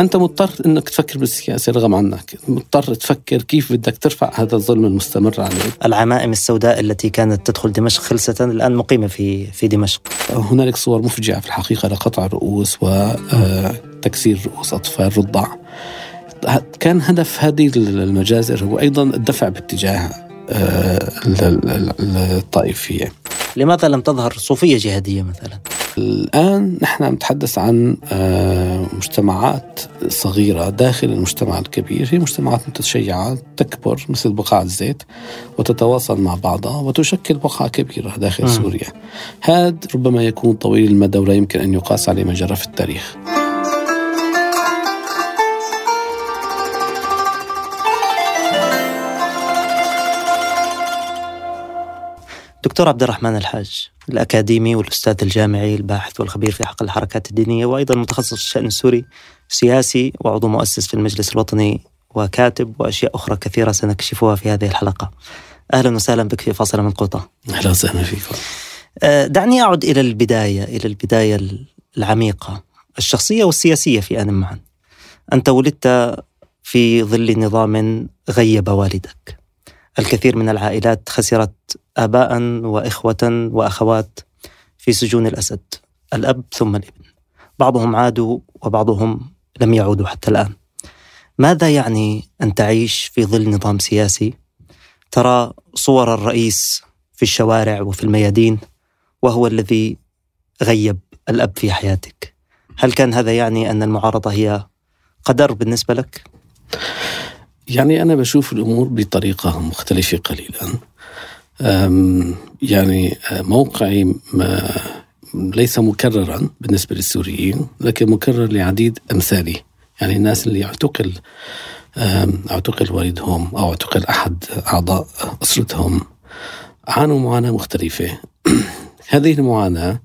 أنت مضطر إنك تفكر بالسياسة رغم عنك، مضطر تفكر كيف بدك ترفع هذا الظلم المستمر عليك. العمائم السوداء التي كانت تدخل دمشق خلسة الآن مقيمة في في دمشق. هنالك صور مفجعة في الحقيقة لقطع الرؤوس وتكسير رؤوس أطفال رضع. كان هدف هذه المجازر هو أيضا الدفع باتجاه الطائفية. لماذا لم تظهر صوفية جهادية مثلا؟ الآن نحن نتحدث عن مجتمعات صغيرة داخل المجتمع الكبير. هي مجتمعات متشيعة تكبر مثل بقاع الزيت وتتواصل مع بعضها وتشكل بقعة كبيرة داخل م. سوريا. هذا ربما يكون طويل المدى ولا يمكن أن يقاس عليه ما جرى في التاريخ. دكتور عبد الرحمن الحاج الأكاديمي والأستاذ الجامعي الباحث والخبير في حق الحركات الدينية وأيضا متخصص في الشأن السوري سياسي وعضو مؤسس في المجلس الوطني وكاتب وأشياء أخرى كثيرة سنكشفها في هذه الحلقة. أهلا وسهلا بك في فاصلة من قوطة. أهلا وسهلا فيك. دعني أعد إلى البداية إلى البداية العميقة الشخصية والسياسية في آن معا أنت ولدت في ظل نظام غيب والدك. الكثير من العائلات خسرت آباء وإخوة وأخوات في سجون الأسد الأب ثم الابن. بعضهم عادوا وبعضهم لم يعودوا حتى الآن. ماذا يعني أن تعيش في ظل نظام سياسي؟ ترى صور الرئيس في الشوارع وفي الميادين وهو الذي غيب الأب في حياتك. هل كان هذا يعني أن المعارضة هي قدر بالنسبة لك؟ يعني أنا بشوف الأمور بطريقة مختلفة قليلا. يعني موقعي ما ليس مكررا بالنسبة للسوريين لكن مكرر لعديد أمثالي. يعني الناس اللي اعتقل اعتقل والدهم أو اعتقل أحد أعضاء أسرتهم عانوا معاناة مختلفة. هذه المعاناة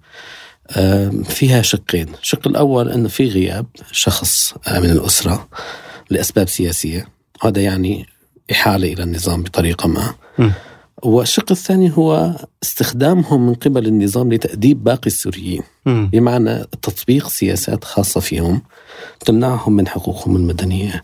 فيها شقين. الشق الأول أنه في غياب شخص من الأسرة لأسباب سياسية. هذا يعني إحالة إلى النظام بطريقة ما م. والشق الثاني هو استخدامهم من قبل النظام لتأديب باقي السوريين م. بمعنى تطبيق سياسات خاصة فيهم تمنعهم من حقوقهم المدنية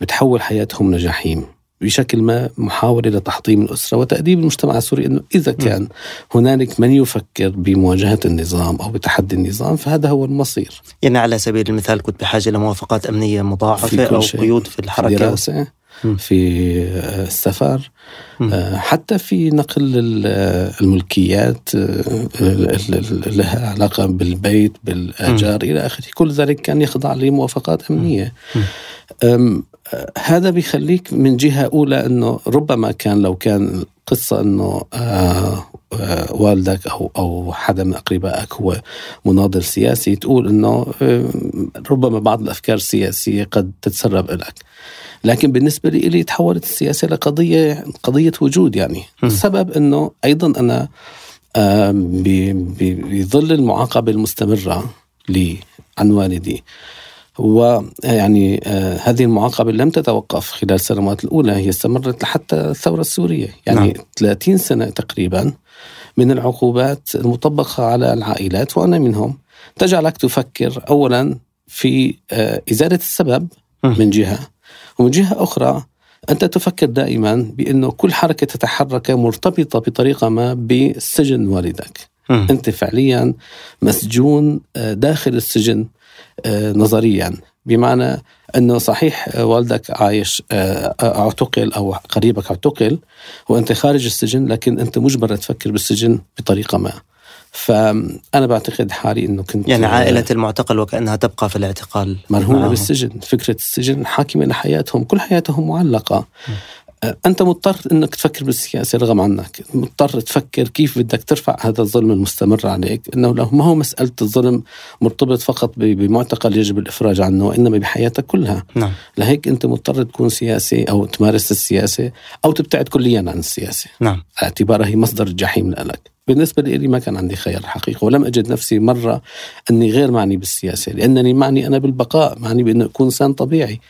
بتحول حياتهم لجحيم بشكل ما محاولة لتحطيم الأسرة وتأديب المجتمع السوري أنه إذا كان هنالك من يفكر بمواجهة النظام أو بتحدي النظام فهذا هو المصير. يعني على سبيل المثال كنت بحاجة لموافقات أمنية مضاعفة أو قيود في الحركة. في دراسة في السفر حتى في نقل الملكيات لها علاقة بالبيت بالآجار إلى آخره. كل ذلك كان يخضع لموافقات أمنية. هذا بيخليك من جهة أولى أنه ربما كان لو كان قصة أنه آه آه والدك أو أو حدا من أقربائك هو مناضل سياسي تقول أنه آه ربما بعض الأفكار السياسية قد تتسرب لك لكن بالنسبة لي إلي تحولت السياسة لقضية قضية وجود يعني. م. السبب أنه أيضا أنا بظل المعاقبة المستمرة لي عن والدي. ويعني آه هذه المعاقبة لم تتوقف خلال السنوات الأولى هي استمرت لحتى الثورة السورية. يعني نعم. 30 سنة تقريبا من العقوبات المطبقة على العائلات وأنا منهم. تجعلك تفكر أولا في آه إزالة السبب من جهة ومن جهة أخرى أنت تفكر دائما بأنه كل حركة تتحرك مرتبطة بطريقة ما بسجن والدك. أنت فعليا مسجون داخل السجن. نظريا. بمعنى أنه صحيح والدك عايش اعتقل أو قريبك اعتقل وأنت خارج السجن لكن أنت مجبر تفكر بالسجن بطريقة ما. فأنا بعتقد حالي أنه كنت يعني عائلة المعتقل وكأنها تبقى في الاعتقال. مرهونة بالسجن. فكرة السجن حاكمة لحياتهم كل حياتهم معلقة. م. أنت مضطر أنك تفكر بالسياسة رغم عنك مضطر تفكر كيف بدك ترفع هذا الظلم المستمر عليك أنه لو ما هو مسألة الظلم مرتبط فقط بمعتقل يجب الإفراج عنه وإنما بحياتك كلها نعم. لهيك أنت مضطر تكون سياسي أو تمارس السياسة أو تبتعد كليا عن السياسة نعم. اعتبارها هي مصدر الجحيم لك بالنسبة لي ما كان عندي خيار الحقيقة ولم أجد نفسي مرة أني غير معني بالسياسة لأنني معني أنا بالبقاء معني بأنه أكون إنسان طبيعي.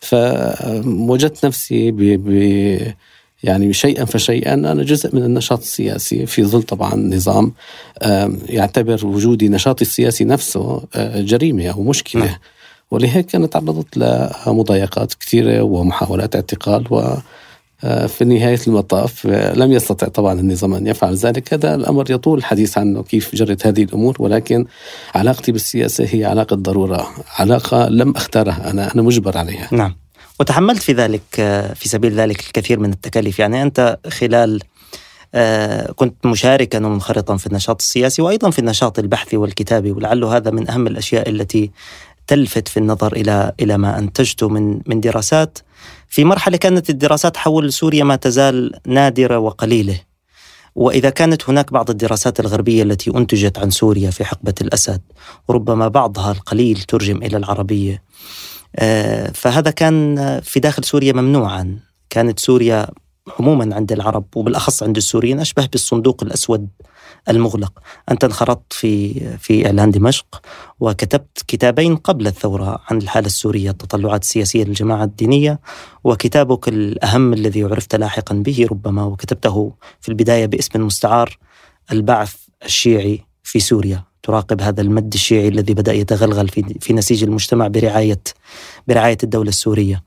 فوجدت نفسي ب... ب... يعني شيئا فشيئا أنا جزء من النشاط السياسي في ظل طبعا نظام يعتبر وجودي نشاطي السياسي نفسه جريمة أو مشكلة. ولهيك كانت تعرضت لمضايقات كثيرة ومحاولات اعتقال و آه، في نهاية المطاف آه، لم يستطع طبعا النظام أن يفعل ذلك. هذا الأمر يطول الحديث عنه كيف جرت هذه الأمور ولكن علاقتي بالسياسة هي علاقة ضرورة علاقة لم أختارها أنا أنا مجبر عليها. نعم. وتحملت في ذلك آه، في سبيل ذلك الكثير من التكاليف. يعني أنت خلال كنت مشاركا ومنخرطا في النشاط السياسي وأيضا في النشاط البحثي والكتابي ولعل هذا من أهم الأشياء التي تلفت في النظر إلى إلى ما أنتجته من من دراسات. في مرحلة كانت الدراسات حول سوريا ما تزال نادرة وقليلة. وإذا كانت هناك بعض الدراسات الغربية التي أنتجت عن سوريا في حقبة الأسد وربما بعضها القليل ترجم إلى العربية. آه، فهذا كان في داخل سوريا ممنوعا. كانت سوريا عموما عند العرب وبالأخص عند السوريين أشبه بالصندوق الأسود المغلق أنت انخرطت في في إعلان دمشق وكتبت كتابين قبل الثورة عن الحالة السورية التطلعات السياسية للجماعة الدينية وكتابك الأهم الذي عرفت لاحقا به ربما وكتبته في البداية باسم مستعار البعث الشيعي في سوريا تراقب هذا المد الشيعي الذي بدأ يتغلغل في في نسيج المجتمع برعاية برعاية الدولة السورية.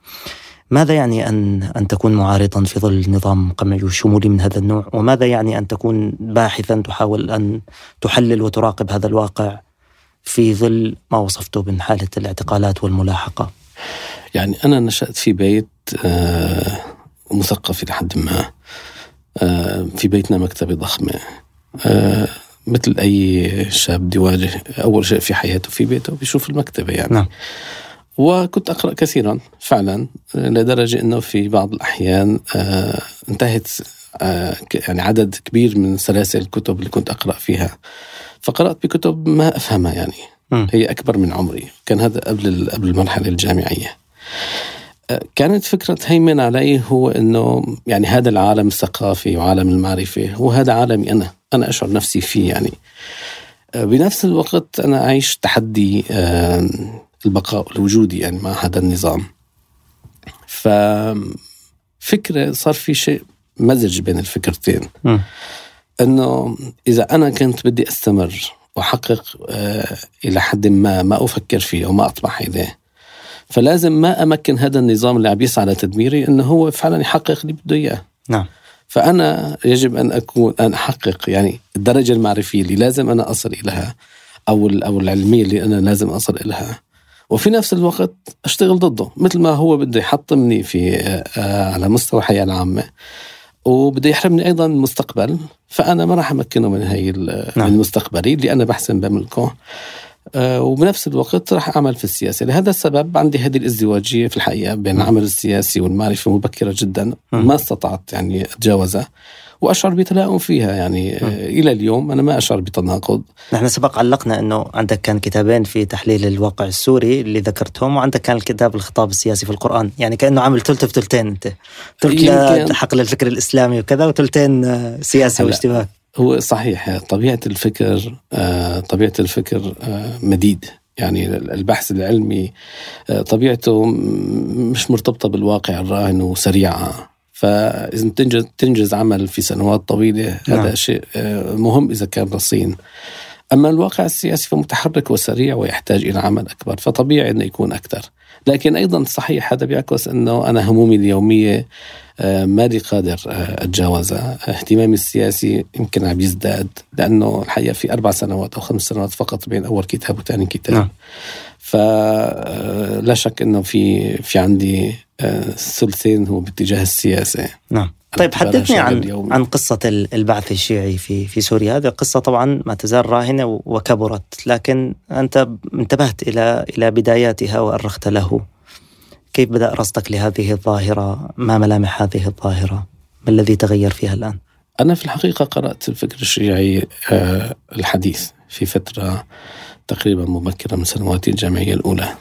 ماذا يعني أن أن تكون معارضا في ظل نظام قمعي وشمولي من هذا النوع؟ وماذا يعني أن تكون باحثا تحاول أن تحلل وتراقب هذا الواقع في ظل ما وصفته من حالة الاعتقالات والملاحقة؟ يعني أنا نشأت في بيت آه مثقف إلى حد ما آه في بيتنا مكتبة ضخمة آه مثل أي شاب بده يواجه أول شيء في حياته في بيته بيشوف المكتبة يعني نعم. وكنت أقرأ كثيرا فعلا لدرجة أنه في بعض الأحيان آه انتهت آه يعني عدد كبير من سلاسل الكتب اللي كنت أقرأ فيها. فقرأت بكتب ما أفهمها يعني. م. هي أكبر من عمري. كان هذا قبل قبل المرحلة الجامعية. آه، كانت فكرة هيمن علي هو أنه يعني هذا العالم الثقافي وعالم المعرفة وهذا عالمي أنا. أنا أشعر نفسي فيه يعني. آه، بنفس الوقت أنا أعيش تحدي البقاء الوجودي يعني مع هذا النظام. ففكرة صار في شيء مزج بين الفكرتين. م. إنه إذا أنا كنت بدي أستمر وأحقق آه إلى حد ما ما أفكر فيه وما أطمح إليه فلازم ما أمكن هذا النظام اللي عم يسعى لتدميري إنه هو فعلا يحقق اللي بده إياه. نعم. فأنا يجب أن أكون أن أحقق يعني الدرجة المعرفية اللي لازم أنا أصل إليها أو أو العلمية اللي أنا لازم أصل إليها. وفي نفس الوقت أشتغل ضده مثل ما هو بده يحطمني في آه، على مستوى الحياة العامه وبده يحرمني أيضا من المستقبل فأنا ما راح أمكنه من هي نعم. من مستقبلي اللي أنا بحسن بملكه آه، وبنفس الوقت راح أعمل في السياسة، لهذا السبب عندي هذه الازدواجية في الحقيقة بين العمل السياسي والمعرفه مبكرة جدا ما استطعت يعني أتجاوزها. وأشعر بتلاؤم فيها. يعني م. إلى اليوم أنا ما أشعر بتناقض. نحن سبق علقنا أنه عندك كان كتابين في تحليل الواقع السوري اللي ذكرتهم وعندك كان الكتاب الخطاب السياسي في القرآن. يعني كأنه عامل ثلث بثلثين أنت ثلث حقل الفكر الإسلامي وكذا وثلثين سياسي واشتباك. هو صحيح طبيعة الفكر آه، طبيعة الفكر آه، مديد. يعني البحث العلمي آه، طبيعته مش مرتبطة بالواقع الراهن وسريعة. فاذا تنجز تنجز عمل في سنوات طويلة نعم. هذا شيء آه، مهم إذا كان رصين أما الواقع السياسي فمتحرك وسريع ويحتاج إلى عمل أكبر فطبيعي إنه يكون أكثر لكن أيضا صحيح هذا بيعكس إنه أنا همومي اليومية آه، مالي قادر آه، أتجاوزها اهتمامي السياسي يمكن عم يزداد لأنه الحقيقة في أربع سنوات أو خمس سنوات فقط بين أول كتاب وثاني كتاب نعم. فلا شك إنه في في عندي ثلثين هو باتجاه السياسة نعم طيب حدثني عن عن قصة البعث الشيعي في في سوريا، هذه قصة طبعا ما تزال راهنة وكبرت، لكن أنت انتبهت إلى إلى بداياتها وأرخت له. كيف بدأ رصدك لهذه الظاهرة؟ ما ملامح هذه الظاهرة؟ ما الذي تغير فيها الآن؟ أنا في الحقيقة قرأت الفكر الشيعي آه، الحديث في فترة تقريبا مبكرة من سنواتي الجامعية الأولى.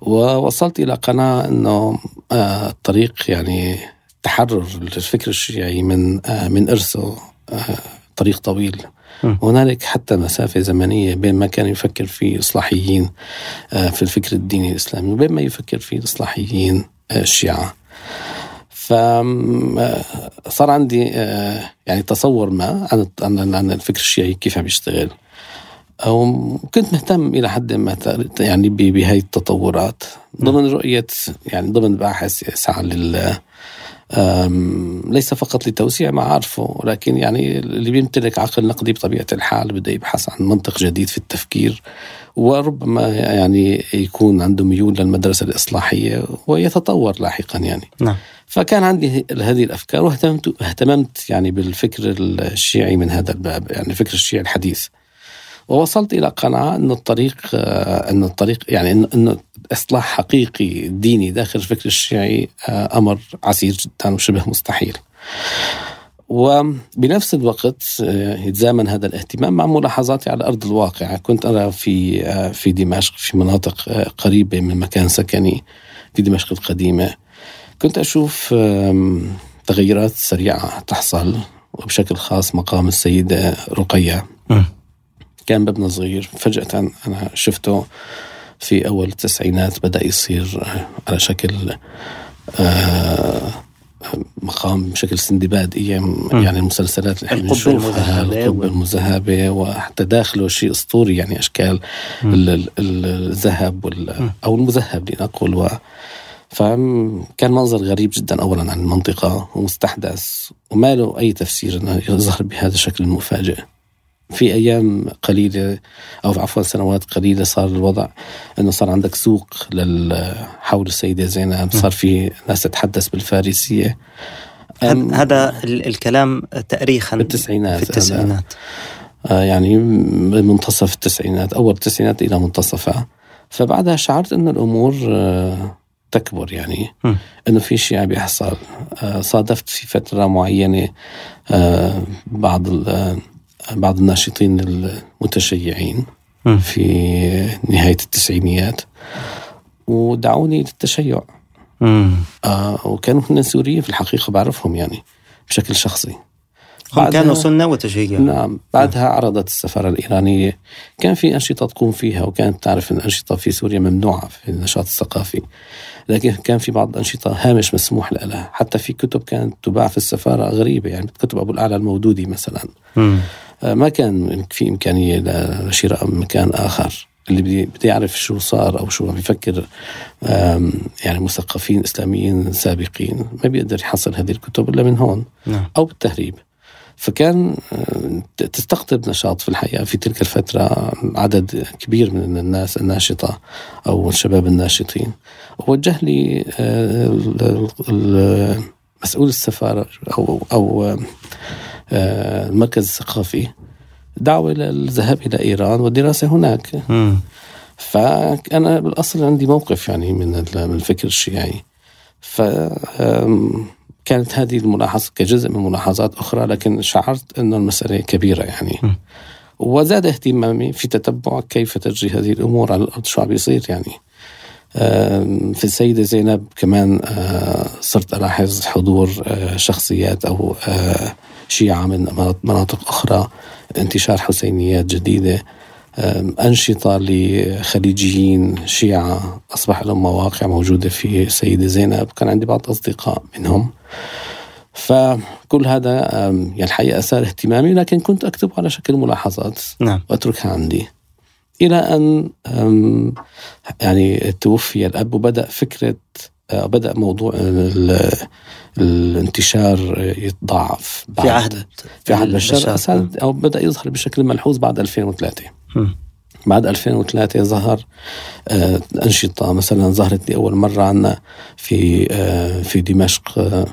ووصلت إلى قناعة أنه آه، الطريق يعني تحرر الفكر الشيعي من آه، من إرثه آه، طريق طويل. هنالك حتى مسافة زمنية بين ما كان يفكر فيه الإصلاحيين في الفكر الديني الإسلامي وبين ما يفكر فيه الإصلاحيين الشيعة. فصار عندي يعني تصور ما عن عن الفكر الشيعي كيف عم يشتغل وكنت مهتم إلى حد ما يعني بهي التطورات. ضمن رؤية يعني ضمن باحث يسعى لل ليس فقط لتوسيع معارفه ولكن يعني اللي بيمتلك عقل نقدي بطبيعة الحال بده يبحث عن منطق جديد في التفكير وربما يعني يكون عنده ميول للمدرسة الإصلاحية ويتطور لاحقا يعني. نعم. فكان عندي هذه الأفكار واهتممت اهتممت يعني بالفكر الشيعي من هذا الباب يعني الفكر الشيعي الحديث. ووصلت إلى قناعة إن الطريق إن الطريق يعني إن إصلاح حقيقي ديني داخل الفكر الشيعي أمر عسير جدا وشبه مستحيل. وبنفس الوقت يتزامن هذا الاهتمام مع ملاحظاتي على أرض الواقع، كنت أرى في في دمشق في مناطق قريبة من مكان سكني في دمشق القديمة. كنت أشوف تغيرات سريعة تحصل وبشكل خاص مقام السيدة رقية. كان مبنى صغير. فجأة أنا شفته في أول التسعينات بدأ يصير على شكل آه مقام بشكل سندباد يعني المسلسلات اللي إحنا بنشوفها القبة المذهبة وحتى داخله شيء أسطوري يعني أشكال الذهب أو المذهب لنقول و فكان منظر غريب جدا اولا عن المنطقة ومستحدث وما له أي تفسير إنه يظهر بهذا الشكل المفاجئ. في أيام قليلة أو عفوا سنوات قليلة صار الوضع إنه صار عندك سوق حول السيدة زينب صار في ناس تتحدث بالفارسية. هذا الكلام تاريخا بالتسعينات في التسعينات. آه يعني منتصف التسعينات أول التسعينات إلى منتصفها. فبعدها شعرت إنه الأمور آه تكبر يعني. م. إنه في شيء عم بيحصل آه صادفت في فترة معينة بعض بعض الناشطين المتشيعين في نهاية التسعينيات ودعوني للتشيع. آه وكانوا هن سوريين في الحقيقة بعرفهم يعني بشكل شخصي. هم كانوا سنة وتشيع نعم بعدها عرضت السفارة الإيرانية. كان في أنشطة تقوم فيها وكانت تعرف أن الأنشطة في سوريا ممنوعة في النشاط الثقافي. لكن كان في بعض الأنشطة هامش مسموح لها. حتى في كتب كانت تباع في السفارة غريبة يعني كتب أبو الأعلى المودودي مثلا. م. آه، ما كان في إمكانية لشراء مكان آخر. اللي بدي يعرف شو صار أو شو عم يفكر يعني مثقفين إسلاميين سابقين. ما بيقدر يحصل هذه الكتب إلا من هون نعم. أو بالتهريب. فكان آه، تستقطب نشاط في الحقيقة في تلك الفترة عدد كبير من الناس الناشطة أو الشباب الناشطين. وجه لي آه، مسؤول السفارة أو أو المركز الثقافي دعوة للذهاب إلى إيران والدراسة هناك م. فأنا بالأصل عندي موقف يعني من الفكر الشيعي فكانت هذه الملاحظة كجزء من ملاحظات أخرى لكن شعرت أن المسألة كبيرة يعني م. وزاد اهتمامي في تتبع كيف تجري هذه الأمور على الأرض شو عم بيصير يعني في السيدة زينب كمان صرت ألاحظ حضور شخصيات أو شيعة من مناطق أخرى انتشار حسينيات جديدة أنشطة لخليجيين شيعة أصبح لهم مواقع موجودة في السيدة زينب. كان عندي بعض أصدقاء منهم. فكل هذا يعني الحقيقة أثار اهتمامي لكن كنت أكتب على شكل ملاحظات نعم. وأتركها عندي. إلى أن يعني توفي الأب وبدأ فكرة بدأ موضوع الانتشار يتضاعف بعد في عهد في عهد بشار الاسد أو بدأ يظهر بشكل ملحوظ بعد 2003 م. بعد 2003 ظهر آه أنشطة مثلا ظهرت لأول مرة عنا في آه في دمشق آه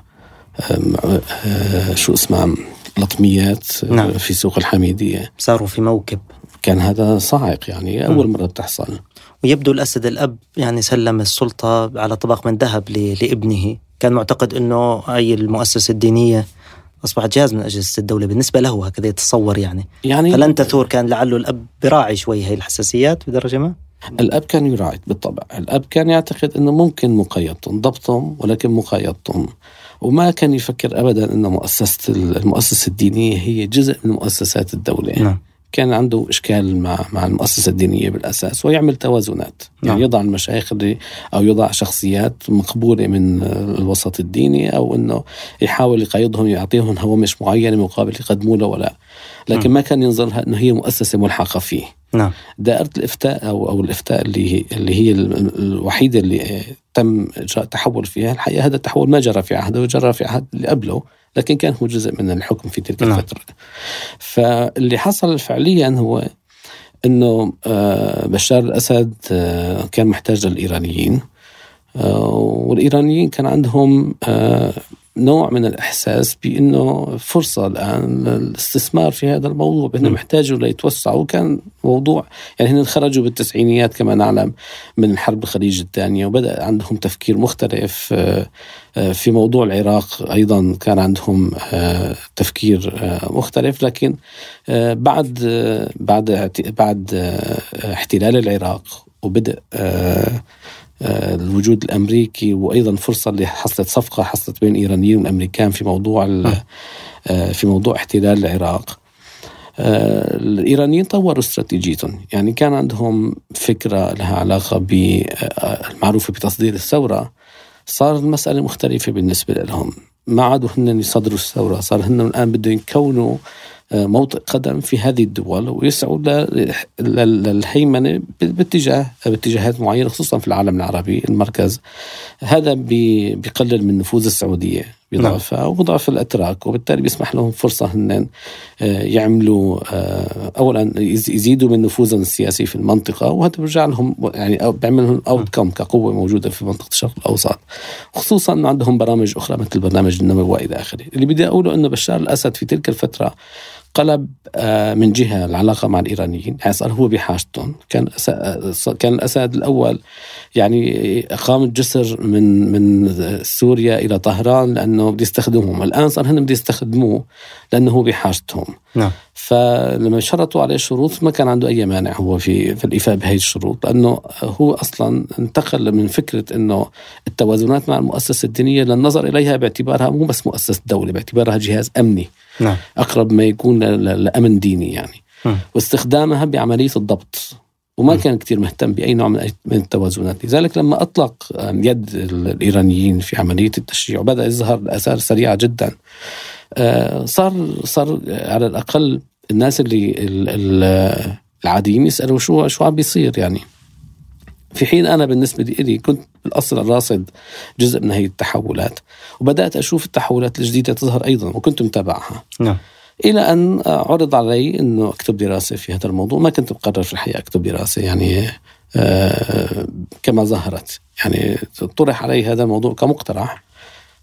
آه شو اسمها لطميات نعم. في سوق الحميدية. صاروا في موكب. كان هذا صاعق يعني أول مرة بتحصل. ويبدو الأسد الأب يعني سلم السلطة على طبق من ذهب لابنه. كان معتقد إنه هي المؤسسة الدينية أصبحت جهاز من اجهزه الدولة. بالنسبة له هكذا يتصور يعني. يعني فلن تثور. كان لعله الأب براعي شوي هي الحساسيات بدرجة ما. الأب كان يراعي بالطبع. الأب كان يعتقد إنه ممكن مقايضتهم ضبطهم ولكن مقايضتهم وما كان يفكر ابدا ان مؤسسة المؤسسة الدينية هي جزء من مؤسسات الدولة. نعم. كان عنده إشكال مع مع المؤسسة الدينية بالأساس ويعمل توازنات. يعني نعم. يضع المشايخ اللي أو يضع شخصيات مقبولة من الوسط الديني أو إنه يحاول يقيدهم يعطيهم هوامش معينة مقابل يقدموا له ولا لكن ما كان ينظر إنه هي مؤسسة ملحقة فيه. نعم دائرة الإفتاء أو أو الإفتاء اللي هي اللي هي الوحيدة اللي تم إجراء تحول فيها الحقيقة هذا التحول ما جرى في عهده وجرى في عهد اللي قبله لكن كان هو جزء من الحكم في تلك نعم. الفترة فاللي حصل فعليا هو إنه آه، بشار الأسد آه، كان محتاج للإيرانيين آه، والإيرانيين كان عندهم نوع من الإحساس بأنه فرصة الآن للاستثمار في هذا الموضوع بانهم م. يحتاجوا ليتوسعوا كان موضوع يعني هن خرجوا بالتسعينيات كما نعلم من حرب الخليج الثانية وبدأ عندهم تفكير مختلف آه، آه، في موضوع العراق أيضا كان عندهم آه، تفكير مختلف لكن بعد بعد بعد احتلال العراق وبدء الوجود الأمريكي وأيضا فرصة اللي حصلت صفقة حصلت بين الايرانيين والامريكان في موضوع ال- آه، في موضوع احتلال العراق. آه، الإيرانيين طوروا استراتيجيتهم. يعني كان عندهم فكرة لها علاقة بالمعروفه بتصدير الثورة. صار المساله مختلفة بالنسبة لهم. ما عادوا هن يصدروا الثورة. صار هن الآن بدهم يكونوا آه، موطئ قدم في هذه الدول ويسعوا للهيمنة باتجاه باتجاهات معينة خصوصا في العالم العربي. المركز هذا بيقلل من نفوذ السعودية بضعفها وبضعف الأتراك وبالتالي بيسمح لهم فرصة هن آه، يعملوا آه، اولا يز- يزيدوا من نفوذهم السياسي في المنطقة وهذا بيرجع لهم يعني بيعمل لهم اوت كم كقوة موجودة في منطقة الشرق الأوسط. خصوصا انه عندهم برامج أخرى مثل برنامج النمو والى آخره. اللي بدي أقوله إنه بشار الأسد في تلك الفترة قلب آه، من جهة العلاقة مع الإيرانيين. يعني صار هو بحاجتهم كان أس- كان الأسد الأول يعني اقام الجسر من من سوريا إلى طهران لأنه بده يستخدمهم الآن صار هن بده يستخدموه لأنه هو بحاجتهم نعم. فلما شرطوا عليه شروط ما كان عنده أي مانع هو في في الإيفاء بهي الشروط لأنه هو أصلا انتقل من فكرة إنه التوازنات مع المؤسسة الدينية للنظر إليها باعتبارها مو بس مؤسسة دولة باعتبارها جهاز أمني. نعم. أقرب ما يكون ل- ل- لأمن ديني يعني. مم. واستخدامها بعملية الضبط. وما م. كان كثير مهتم بأي نوع من التوازنات، لذلك لما أطلق يد الإيرانيين في عملية التشييع وبدا يظهر الأثار سريعة جدا. آه، صار صار على الأقل الناس اللي ال- ال- العاديين يسألوا شو شو عم بيصير يعني. في حين أنا بالنسبة لي كنت بالأصل راصد جزء من هي التحولات وبدأت أشوف التحولات الجديدة تظهر أيضا وكنت متابعها. نعم. إلى أن عرض علي إنه أكتب دراسة في هذا الموضوع ما كنت مقرر في الحقيقة أكتب دراسة يعني آه كما ظهرت. يعني طرح علي هذا الموضوع كمقترح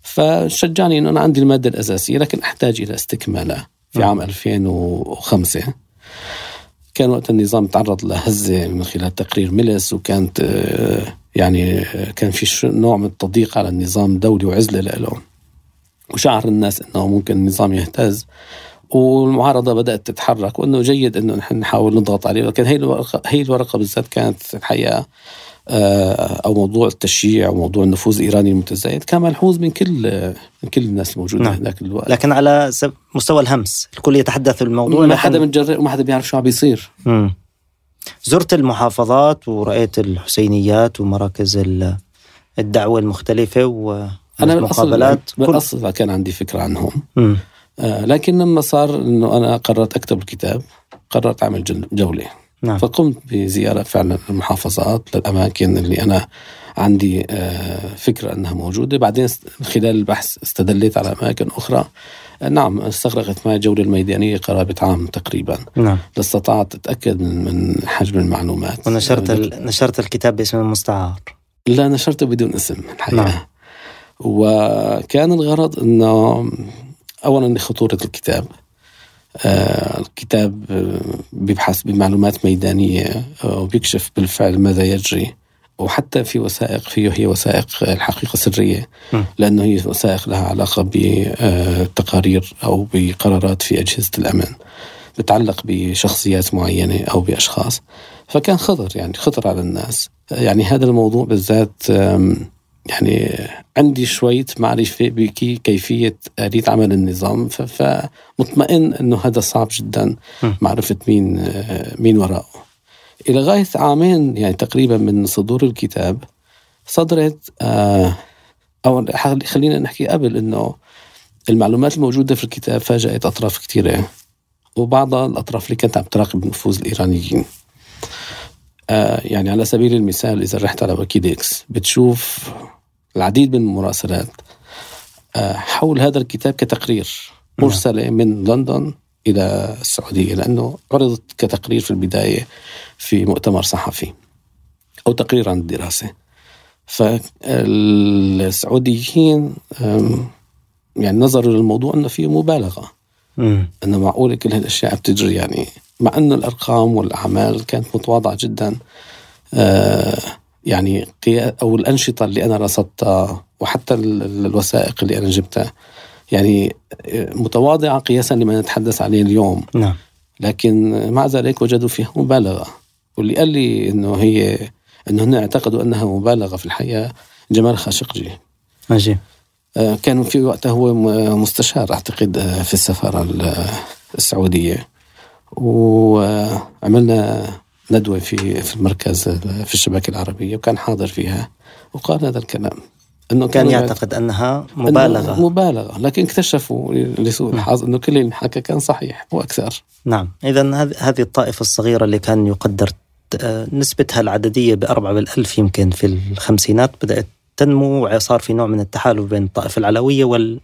فشجعني إنه أنا عندي المادة الأساسية لكن أحتاج إلى استكمالها في نعم. عام 2005 كان وقت النظام تعرض لهزة من خلال تقرير ميلس وكانت آه، يعني آه، كان في نوع من التضييق على النظام الدولي وعزلة له وشعر الناس إنه ممكن النظام يهتز والمعارضة بدأت تتحرك وإنه جيد إنه نحن نحاول نضغط عليه. ولكن هي الورقه هي الورقة بالذات كانت الحقيقة آه، أو موضوع التشييع وموضوع النفوذ الإيراني المتزايد كان ملحوظ من كل من كل الناس الموجودة نعم. هناك الوقت لكن على مستوى الهمس الكل يتحدث الموضوع ما لكن- حدا متجرئ وما حدا بيعرف شو عم بيصير مم. زرت المحافظات ورأيت الحسينيات ومراكز ال- الدعوة المختلفة أنا بالاصل والمقابلات كل... كان عندي فكرة عنهم. آه، لكن لما صار إنه أنا قررت أكتب الكتاب قررت أعمل جولة نعم. فقمت بزيارة فعلا المحافظات للأماكن اللي أنا عندي آه، فكرة أنها موجودة. بعدين خلال البحث استدليت على أماكن أخرى. آه، نعم استغرقت معي الجوله الميدانية قرابة عام تقريبا. نعم. لاستطعت أتأكد من من حجم المعلومات. ونشرت آه، ال... نشرت الكتاب باسم المستعار. لا نشرته بدون اسم الحقيقة. نعم. وكان الغرض أنه أولا لخطورة الكتاب. الكتاب آه، بيبحث بمعلومات ميدانية آه، وبيكشف بالفعل ماذا يجري وحتى في وثائق فيه هي وثائق الحقيقة سرية. لأنه هي وثائق لها علاقة بتقارير أو بقرارات في أجهزة الأمن بتعلق بشخصيات معينة أو بأشخاص فكان خطر يعني خطر على الناس يعني هذا الموضوع بالذات يعني عندي شوية معرفة بكيفية آلية عمل النظام فمطمئن أنه هذا صعب جدا. معرفة مين مين وراءه إلى غاية عامين يعني تقريبا من صدور الكتاب صدرت آه، أو خلينا نحكي قبل أنه المعلومات الموجودة في الكتاب فاجأت أطراف كثيرة وبعض الأطراف اللي كانت عم تراقب نفوذ الإيرانيين يعني على سبيل المثال إذا رحت على ويكيليكس بتشوف العديد من المراسلات آه حول هذا الكتاب كتقرير نعم. مرسلة من لندن إلى السعودية لأنه عرضت كتقرير في البداية في مؤتمر صحفي أو تقرير عن الدراسة فالسعوديين يعني نظروا للموضوع أنه فيه مبالغة مم. أنه معقولة كل هالأشياء بتجري يعني مع انه الأرقام والأعمال كانت متواضعة جدا آه يعني قيا أو الأنشطة اللي أنا رصدتها وحتى ال- ال- الوثائق اللي أنا جبتها. يعني آه، متواضعة قياسا لما نتحدث عليه اليوم. نعم. لكن مع ذلك وجدوا فيها مبالغة. واللي قال لي إنه هي إنه هن اعتقدوا أنها مبالغة في الحياة جمال خاشقجي. عجيب آه، كان في وقتها هو مستشار أعتقد آه، في السفارة ال- السعودية. وعملنا ندوة في في المركز ال- في الشبكه العربيه وكان حاضر فيها وقال هذا الكلام. إنه كان يعتقد أنها إنه مبالغة. مبالغة لكن اكتشفوا لسوء الحظ إنه كل اللي حكى كان صحيح وأكثر نعم. هذ- هذه الطائفة الصغيرة اللي كان يقدر نسبتها العددية بأربعة بالألف يمكن في الخمسينات بدأت تنمو وصار في نوع من التحالف بين الطائفة العلوية وال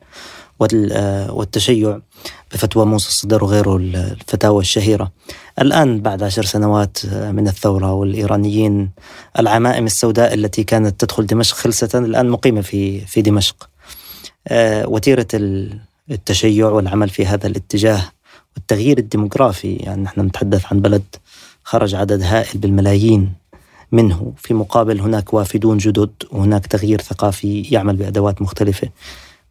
والتشيع بفتوى موسى الصدر وغيره ال- الفتاوى الشهيرة. الآن بعد عشر سنوات من الثورة والإيرانيين العمائم السوداء التي كانت تدخل دمشق خلسة الآن مقيمة في في دمشق. آه، وتيرة ال- التشيع والعمل في هذا الاتجاه والتغيير الديموغرافي يعني نحن نتحدث عن بلد خرج عدد هائل بالملايين منه. في مقابل هناك وافدون جدد وهناك تغيير ثقافي يعمل بأدوات مختلفة.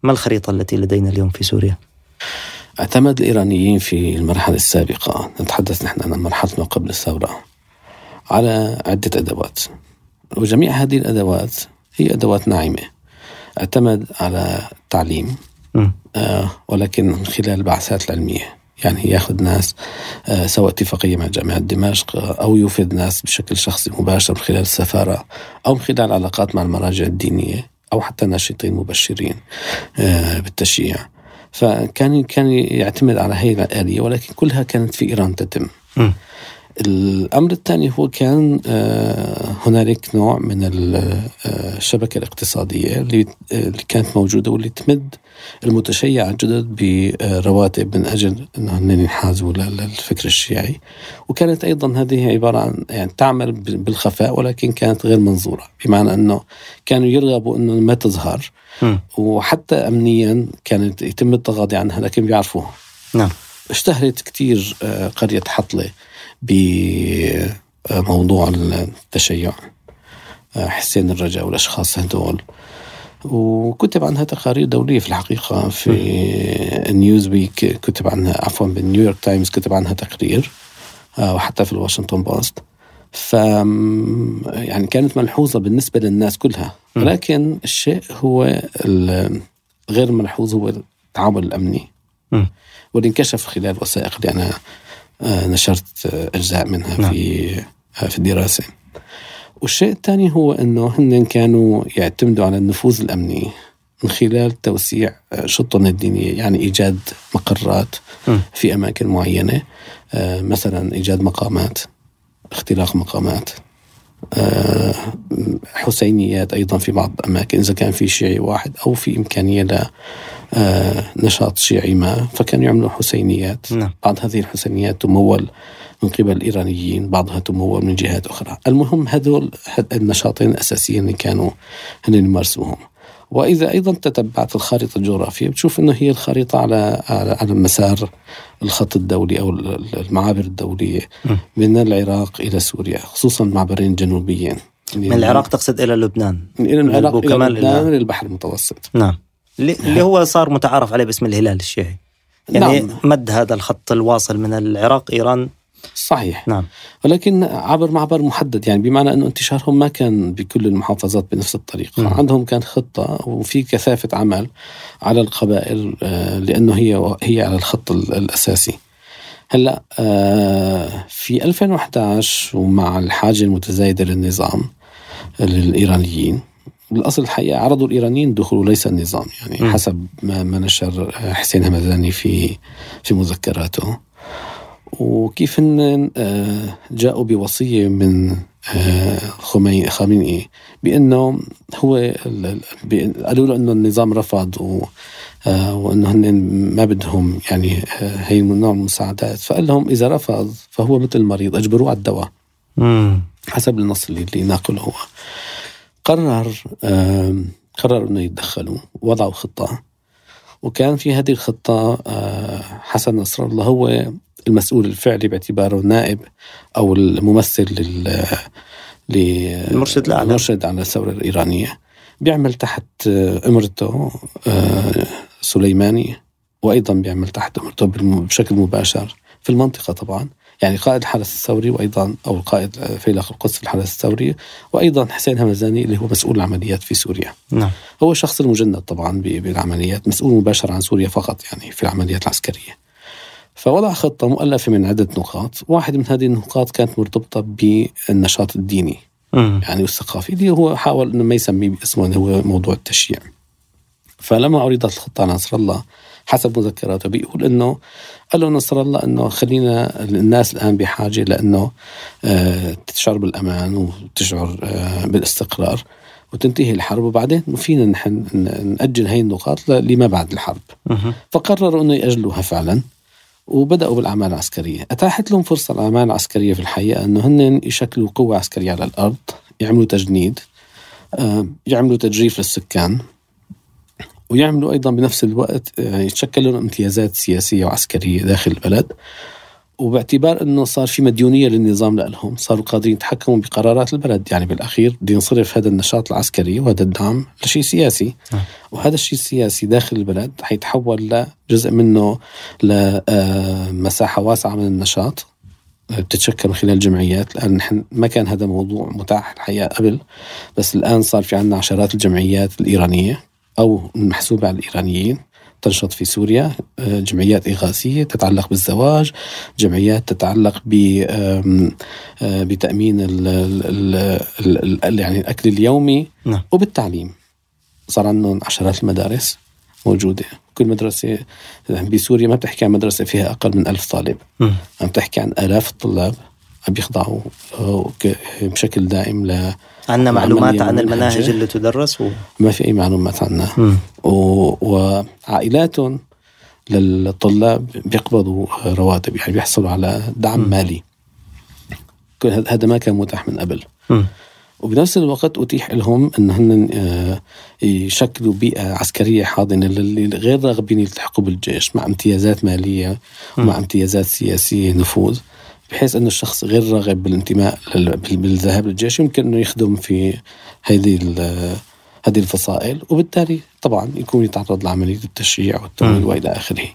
ما الخريطة التي لدينا اليوم في سوريا؟ اعتمد الإيرانيين في المرحلة السابقة. نتحدث نحن عن مرحله ما قبل الثورة على عدة أدوات. وجميع هذه الأدوات هي أدوات ناعمة. اعتمد على التعليم. آه، ولكن من خلال البعثات العلمية. يعني ياخذ ناس آه، سواء اتفاقية مع جامعة دمشق آه، أو يوفد ناس بشكل شخصي مباشر من خلال السفارة أو من خلال علاقات مع المراجع الدينية. أو حتى ناشطين مبشرين آه، بالتشييع فكان كان يعتمد على هي الآلية ولكن كلها كانت في إيران تتم. الأمر الثاني هو كان آه، هنالك نوع من آه، الشبكة الاقتصادية اللي اللي كانت موجودة واللي تمد المتشيع الجدد برواتب من أجل أنهم ينحازوا لل- للفكر الشيعي. وكانت أيضا هذه عبارة عن يعني تعمل بالخفاء ولكن كانت غير منظورة. بمعنى أنه كانوا يرغبوا أنه ما تظهر. وحتى أمنيا كانت يتم التغاضي عنها لكن بيعرفوها. نعم. اشتهرت كتير آه، قرية حطلة. بموضوع التشيع حسين الرجاء والأشخاص هدول. وكتب عنها تقارير دولية في الحقيقة في نيوز ويك كتب عنها عفوا بالنيويورك تايمز كتب عنها تقرير آه، وحتى في الواشنطن بوست. ف يعني كانت ملحوظة بالنسبة للناس كلها. ولكن الشيء هو غير ملحوظ هو التعامل الأمني. واللي انكشف خلال الوثائق اللي أنا آه، نشرت آه، أجزاء منها نعم. في آه، في الدراسة والشيء الثاني هو أنه هن كانوا يعتمدوا على النفوذ الأمني من خلال توسيع آه، شطن الدينية يعني إيجاد مقرات. في أماكن معينة آه، مثلا إيجاد مقامات اختلاق مقامات آه، حسينيات أيضا في بعض الأماكن إذا كان في شيعي واحد أو في آه، نشاط شيعي ما فكانوا يعملوا حسينيات. نعم. بعض هذه الحسينيات تمول من قبل الإيرانيين بعضها تمول من جهات أخرى. المهم هذول النشاطين الأساسيين اللي كانوا هن يمارسوهم. وإذا أيضا تتبعت الخارطة الجغرافية بتشوف أنه هي الخريطة على على مسار الخط الدولي أو ال- ال- المعابر الدولية. من العراق إلى سوريا خصوصا معبرين جنوبيين. من العراق تقصد إلى لبنان. إلى العراق إلى لبنان إلى- للبحر المتوسط. نعم. اللي اللي هو صار متعارف عليه باسم الهلال الشيعي. يعني نعم. مد هذا الخط الواصل من العراق إيران. صحيح. نعم. ولكن عبر معبر محدد يعني بمعنى أنه انتشارهم ما كان بكل المحافظات بنفس الطريقة. مم. عندهم كان خطة وفي كثافة عمل على القبائل آه، لأنه هي هي على الخط ال- الأساسي. هلأ آه، في 2011 ومع الحاجة المتزايدة للنظام للإيرانيين بالاصل الحقيقة عرضوا الإيرانيين دخول ليس النظام يعني مم. حسب ما ما نشر حسين همداني في في مذكراته. وكيف هن آه، جاءوا بوصية من آه، خامنئي بأنه هو قالوا له أنه النظام رفض آه، وإنه هن ما بدهم يعني هي نوع المساعدات. فقال لهم إذا رفض فهو مثل المريض أجبروه على الدواء. حسب النص اللي, اللي ناقله هو. قرر قرروا إنه يتدخلوا وضعوا خطة. وكان في هذه الخطة حسن نصر الله هو المسؤول الفعلي باعتباره النائب أو الممثل لل المرشد الأعلى. المرشد على الثورة الإيرانية. بيعمل تحت أمرته آه، سليماني وأيضا بيعمل تحت أمرته بشكل مباشر في المنطقة طبعا. يعني قائد الحرس الثوري وأيضا أو قائد فيلق القدس الحرس الثوري وأيضا حسين همزاني اللي هو مسؤول العمليات في سوريا. نعم. هو الشخص المجند طبعا بالعمليات مسؤول مباشر عن سوريا فقط يعني في العمليات العسكرية. فوضع خطة مؤلفة من عدة نقاط واحد من هذه النقاط كانت مرتبطة بالنشاط الديني م. يعني والثقافي اللي هو حاول أنه ما يسميه باسمه هو موضوع التشييع فلما عرضت الخطة على نصر الله حسب مذكراته بيقول انه قال له نصر الله إنه خلينا الناس الآن بحاجة لأنه آه تشعر بالأمان وتشعر آه بالاستقرار وتنتهي الحرب وبعدين فينا نحن نأجل هي النقاط لما بعد الحرب. فقرروا إنه يأجلوها فعلا وبدأوا بالأعمال العسكرية. أتاحت لهم فرصة الأعمال العسكرية في الحقيقة أنه هن يشكلوا قوة عسكرية على الأرض يعملوا تجنيد آه، يعملوا تجريف للسكان. ويعملوا أيضا بنفس الوقت يعني يتشكلوا امتيازات سياسية وعسكرية داخل البلد. وباعتبار إنه صار في مديونية للنظام لهم صاروا قادرين يتحكموا بقرارات البلد. يعني بالأخير بده ينصرف هذا النشاط العسكري وهذا الدعم لشيء سياسي. نعم. وهذا الشيء السياسي داخل البلد حيتحول لجزء منه لمساحه واسعة من النشاط. بتتشكل من خلال جمعيات الان نحن ما كان هذا موضوع متاح الحقيقة قبل. بس الآن صار في عندنا عشرات الجمعيات الإيرانية. أو المحسوبه على الإيرانيين تنشط في سوريا. آه، جمعيات إغاثية تتعلق بالزواج جمعيات تتعلق ب آه، بتأمين ال ال ال يعني الأكل اليومي. نعم. وبالتعليم صار عندهم عشرات المدارس موجودة. كل مدرسة بسوريا ما بتحكي عن مدرسة فيها أقل من ألف طالب. عم تحكي عن آلاف الطلاب. عم بيخضعوا بشكل دائم ل عندنا معلومات عن المناهج اللي تدرس و... ما في أي معلومات عنها و... وعائلاتهم للطلاب بيقبضوا رواتب يعني بيحصلوا على دعم م. مالي. كل هذا ما كان متاح من قبل. م. وبنفس الوقت أتيح لهم أن هن آه، يشكلوا بيئة عسكرية حاضنة للي غير راغبين يلتحقوا بالجيش مع امتيازات مالية ومع امتيازات سياسية نفوذ. بحيث انه الشخص غير راغب بالانتماء بالذهاب للجيش يمكن أنه يخدم في هذه هذه الفصائل وبالتالي طبعا يكون يتعرض لعملية التشييع والتمويل وإلى آخره.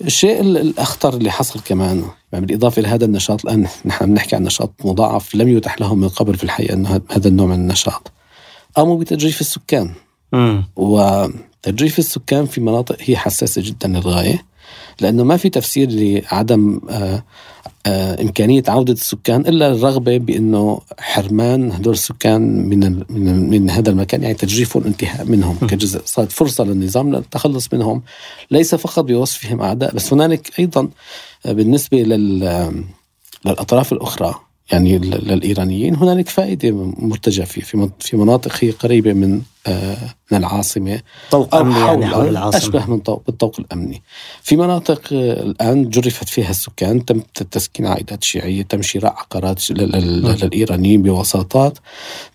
الشيء الأخطر اللي حصل كمان يعني بالإضافة لهذا النشاط الآن نحن بنحكي عن نشاط مضاعف لم يتح لهم من قبل في الحقيقة إنه هذا النوع من النشاط. قاموا بتجريف السكان. وتجريف السكان في مناطق هي حساسة جدا للغاية لأنه ما في تفسير لعدم آه آه، إمكانية عودة السكان إلا الرغبة بأنه حرمان هدول السكان من من من هذا المكان يعني تجريف والانتهاء منهم كجزء صارت فرصة للنظام للتخلص منهم. ليس فقط بوصفهم أعداء بس هنالك أيضا آه، بالنسبة لل للأطراف الأخرى يعني للايرانيين هنالك فائدة مرتجى في في مناطق هي قريبة من آه، من العاصمة طوق أمني يعني حول العاصمة. أشبه من طوق بالطوق الأمني. في مناطق آه، الآن جرفت فيها السكان تم تسكين عائلات شيعية تم شراء عقارات للإيرانيين بوساطات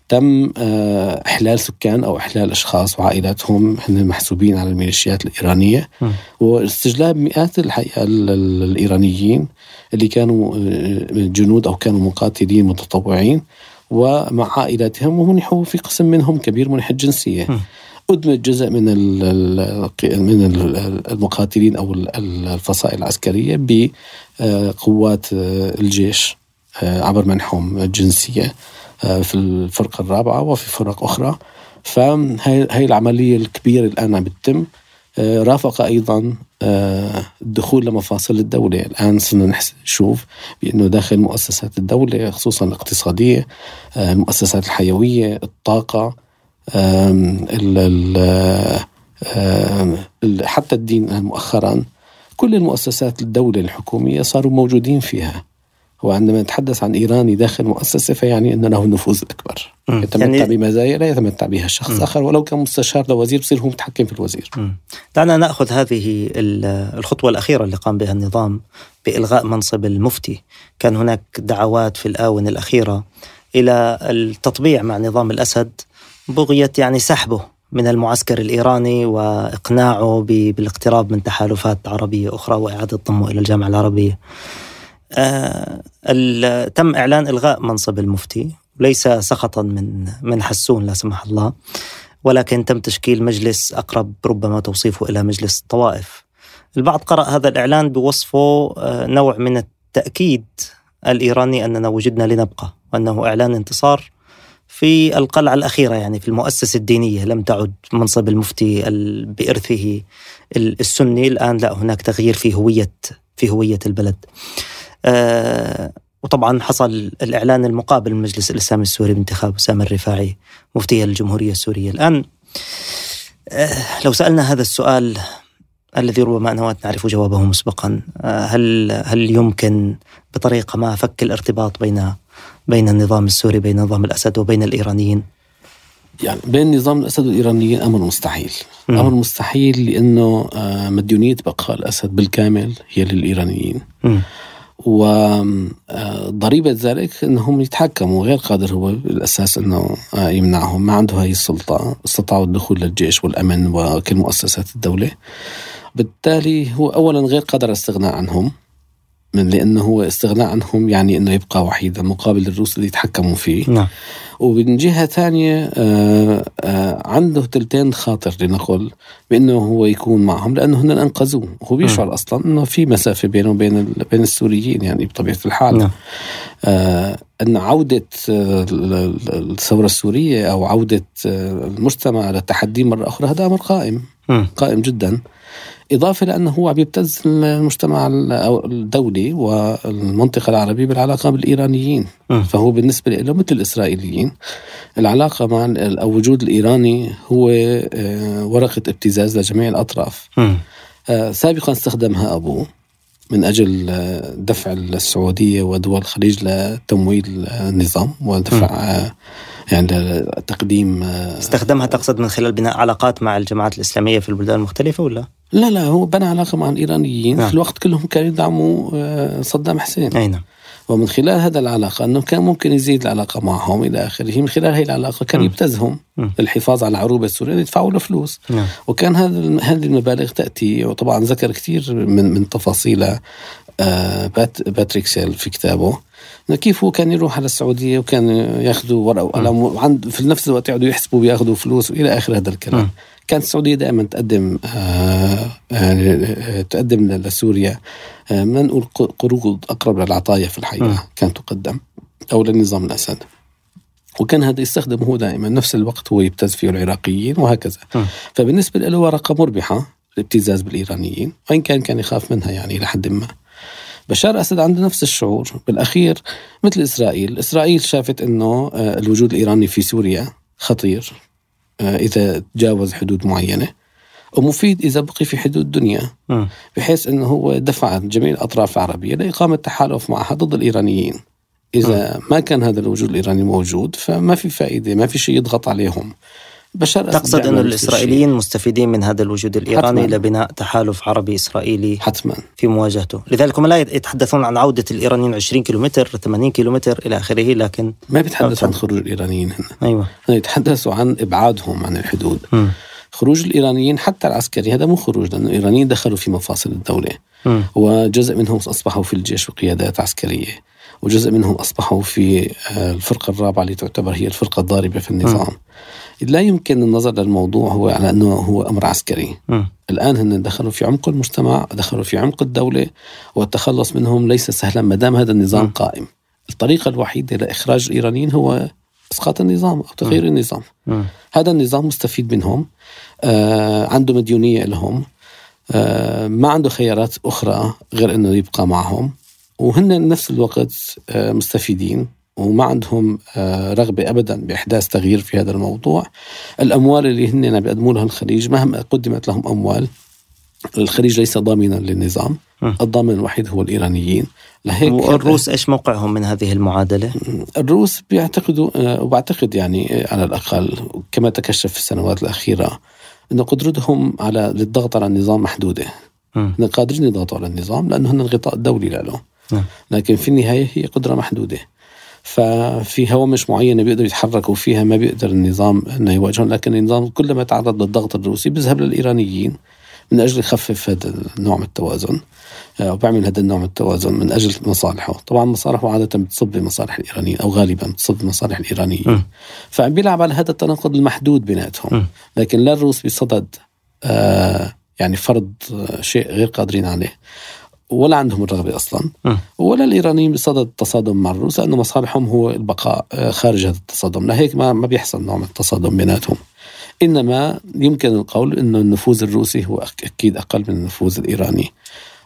تم آه، إحلال سكان أو إحلال أشخاص وعائلاتهم. هن محسوبين على الميليشيات الإيرانية. واستجلاب مئات الحقيقة الإيرانيين. اللي كانوا آه، جنود أو كانوا مقاتلين متطوعين ومع عائلاتهم ومنحوا في قسم منهم كبير منح الجنسيه أدمج جزء من من المقاتلين أو الفصائل العسكرية بقوات آه، الجيش عبر منحهم الجنسية آه، في الفرقة الرابعة وفي فرق أخرى. فهي العملية الكبيرة الآن عم بتتم آه، رافق أيضا آه، الدخول لمفاصل الدولة. الآن صرنا نشوف بأنه داخل مؤسسات الدولة خصوصا الاقتصادية المؤسسات الحيوية الطاقة حتى الدين مؤخرا كل المؤسسات الدولة الحكومية صاروا موجودين فيها. وعندما نتحدث عن إيراني داخل مؤسسة فيعني أن له النفوذ الأكبر يتمتع يعني بمزايا لا يتمتع بها الشخص م. آخر ولو كان مستشار لوزير بصير هو متحكم في الوزير. م. دعنا نأخذ هذه الخطوة الأخيرة اللي قام بها النظام بإلغاء منصب المفتي. كان هناك دعوات في الآونة الأخيرة إلى التطبيع مع نظام الأسد بغية يعني سحبه من المعسكر الإيراني وإقناعه بالاقتراب من تحالفات عربية أخرى وإعادة ضمه إلى الجامعة العربية. آه تم إعلان إلغاء منصب المفتي ليس سخطا من من حسون لا سمح الله ولكن تم تشكيل مجلس أقرب ربما توصيفه إلى مجلس الطوائف البعض قرأ هذا الإعلان بوصفه آه نوع من التأكيد الإيراني أننا وجدنا لنبقى وأنه إعلان انتصار في القلعة الأخيرة يعني في المؤسسة الدينية. لم تعد منصب المفتي بإرثه السني. الآن لا هناك تغيير في هوية في هوية البلد. وطبعا حصل الإعلان المقابل من المجلس الإسلامي السوري بانتخاب أسامة الرفاعي مفتي الجمهورية السورية الآن آه لو سألنا هذا السؤال الذي ربما نوات نعرف جوابه مسبقا آه هل هل يمكن بطريقة ما فك الارتباط بين بين النظام السوري بين نظام الأسد وبين الإيرانيين يعني بين نظام الأسد والإيرانيين أمر مستحيل م. أمر مستحيل لأنه آه، مديونية بقاء الأسد بالكامل هي للإيرانيين م. وضريبة ذلك أنهم يتحكموا غير قادر هو بالأساس أنه آه، يمنعهم. ما عنده هاي السلطة استطاعوا الدخول للجيش والأمن وكل مؤسسات الدولة. بالتالي هو أولا غير قادر الاستغناء عنهم. من لأنه هو استغناء عنهم يعني إنه يبقى وحيدا مقابل الروس اللي يتحكموا فيه نعم. ومن جهة ثانية آه آه عنده تلتين خاطر لنقل بأنه هو يكون معهم لأنه هن أنقذوه هو بيشعر. أصلا إنه في مسافة بينه وبين بين السوريين يعني بطبيعة الحال نعم. آه إن عودة الثورة السورية أو عودة المجتمع للتحدي مرة أخرى هذا أمر قائم م. قائم جدا إضافة لأنه هو بيبتز المجتمع الدولي والمنطقة العربية بالعلاقة بالإيرانيين م. فهو بالنسبة له مثل الإسرائيليين العلاقة مع أو وجود الإيراني هو آه، ورقة ابتزاز لجميع الأطراف. آه، سابقا استخدمها أبوه من أجل آه، دفع السعودية ودول الخليج لتمويل النظام ودفع يعني تقديم استخدمها تقصد من خلال بناء علاقات مع الجماعات الإسلامية في البلدان المختلفة ولا؟ لا لا هو بنى علاقة مع الإيرانيين نعم. في الوقت كلهم كانوا يدعموا آه، صدام حسين. أي نعم. ومن خلال هذا العلاقة أنه كان ممكن يزيد العلاقة معهم إلى آخره. من خلال هذه العلاقة كان يبتزهم للحفاظ على العروبة السورية يدفعوا له فلوس. نعم. وكان هذا هذه المبالغ تأتي. وطبعا ذكر كثير من من تفاصيل آه، بات باتريك سيل في كتابه. كيف هو كان يروح على السعودية وكان ياخذوا ورقة وقلم وعند في نفس الوقت يقعدوا يحسبوا بياخذوا فلوس وإلى آخر هذا الكلام. م. كانت السعودية دائما تقدم آه، آه، تقدم لسوريا آه، ما نقول قروض أقرب للعطايا في الحقيقة كانت تقدم أو للنظام الأسد. وكان هذا يستخدم هو دائما نفس الوقت هو يبتز فيه العراقيين وهكذا. م. فبالنسبة له ورقة مربحة الابتزاز بالإيرانيين وإن كان كان يخاف منها يعني إلى حد ما. بشار أسد عنده نفس الشعور. بالأخير مثل إسرائيل إسرائيل شافت إنه الوجود الإيراني في سوريا خطير. آه، إذا تجاوز حدود معينة. ومفيد إذا بقي في حدود الدنيا بحيث أنه هو دفع جميع الأطراف العربية لإقامة تحالف معها ضد الإيرانيين. إذا ما كان هذا الوجود الإيراني موجود فما في فائدة ما في شيء يضغط عليهم. بشار تقصد أن الإسرائيليين مستفيدين من هذا الوجود الإيراني حتماً. لبناء تحالف عربي إسرائيلي حتما. في مواجهته. لذلك هم لا يتحدثون عن عودة الإيرانيين 20 كيلومتر 80 كيلومتر إلى آخره لكن ما بيتحدثوا عن خروج الإيرانيين هنا. أيوة. يتحدثوا عن إبعادهم عن الحدود. م. خروج الإيرانيين حتى العسكري هذا مو خروج لأنه الإيرانيين دخلوا في مفاصل الدولة. م. وجزء منهم أصبحوا في الجيش وقيادات عسكرية. وجزء منهم أصبحوا في آه، الفرقة الرابعة اللي تعتبر هي الفرقة الضاربة في النظام م. لا يمكن النظر للموضوع هو على أنه هو أمر عسكري م. الآن هن دخلوا في عمق المجتمع دخلوا في عمق الدولة والتخلص منهم ليس سهلا ما دام هذا النظام م. قائم الطريقة الوحيدة لإخراج الإيرانيين هو إسقاط النظام أو تغيير م. النظام م. هذا النظام مستفيد منهم آه عنده مديونية لهم آه ما عنده خيارات أخرى غير إنه يبقى معهم وهن نفس الوقت آه مستفيدين وما عندهم آه، رغبة أبدا بإحداث تغيير في هذا الموضوع الأموال اللي هن بيقدموا لها الخليج مهما قدمت لهم أموال الخليج ليس ضامنا للنظام. الضامن الوحيد هو الإيرانيين لهيك والروس إيش موقعهم من هذه المعادلة؟ الروس بيعتقدوا آه، وبعتقد يعني آه، على الأقل كما تكشف في السنوات الأخيرة أن قدرتهم على للضغط على النظام محدودة. هن قادرين يضغطوا على النظام لأنه هن الغطاء الدولي له نعم. لكن في النهاية هي قدرة محدودة ففي هوامش معينة بيقدروا يتحركوا فيها ما بيقدر النظام أنه يواجههم لكن النظام كلما تعرض للضغط الروسي بيذهب للإيرانيين من أجل يخفف هذا النوع من التوازن آه، وبعمل هذا النوع من التوازن من أجل مصالحه طبعا مصالحه عادة بتصب بمصالح الإيرانيين أو غالبا بتصب بمصالح م. الإيرانيين فعم بيلعب على هذا التناقض المحدود بيناتهم. لكن لا الروس بصدد آه يعني فرض آه، شيء غير قادرين عليه ولا عندهم الرغبة أصلا م. ولا الإيرانيين بصدد التصادم مع الروس لأنه مصالحهم هو البقاء آه، خارج هذا التصادم لهيك ما ما بيحصل نوع من التصادم بيناتهم إنما يمكن القول أنه النفوذ الروسي هو أك- أكيد أقل من النفوذ الإيراني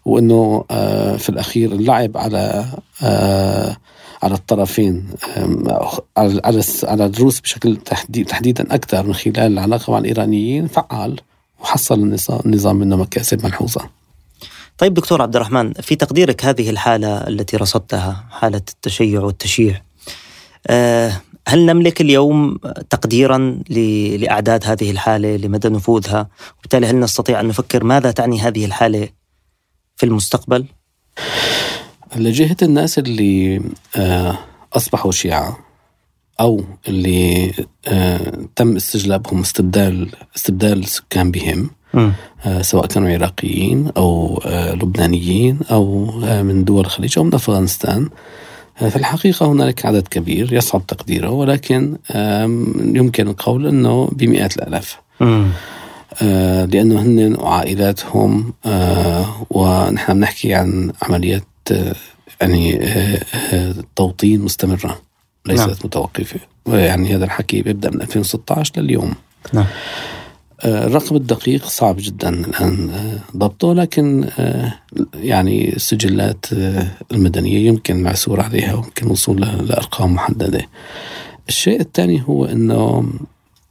وأنه آه، في الأخير اللعب على آه، على الطرفين على على الروس بشكل تحديد تحديدا أكثر من خلال العلاقة مع الإيرانيين فعال وحصل النظام منه مكاسب ملحوظة. طيب دكتور عبد الرحمن في تقديرك هذه الحالة التي رصدتها حالة التشيع والتشييع آه، هل نملك اليوم تقديرا لأعداد هذه الحالة لمدى نفوذها وبالتالي هل نستطيع أن نفكر ماذا تعني هذه الحالة في المستقبل؟ لجهة الناس اللي آه، أصبحوا شيعه أو اللي آه، تم استجلابهم استبدال استبدال السكان بهم سواء كانوا عراقيين أو آه، لبنانيين أو آه، من دول الخليج أو من أفغانستان. آه، في الحقيقة هنالك عدد كبير يصعب تقديره ولكن يمكن القول أنه بمئات الآلاف. آه، لأنه هن وعائلاتهم آه، ونحن بنحكي عن عمليات آه، يعني آه، آه، توطين مستمرة ليست نعم. متوقفة. يعني هذا الحكي بيبدأ من 2016 لليوم. نعم. آه، الرقم الدقيق صعب جدا الآن آه، ضبطه لكن آه، يعني السجلات آه، المدنية يمكن العثور عليها ويمكن الوصول لأرقام محددة الشيء الثاني هو أنه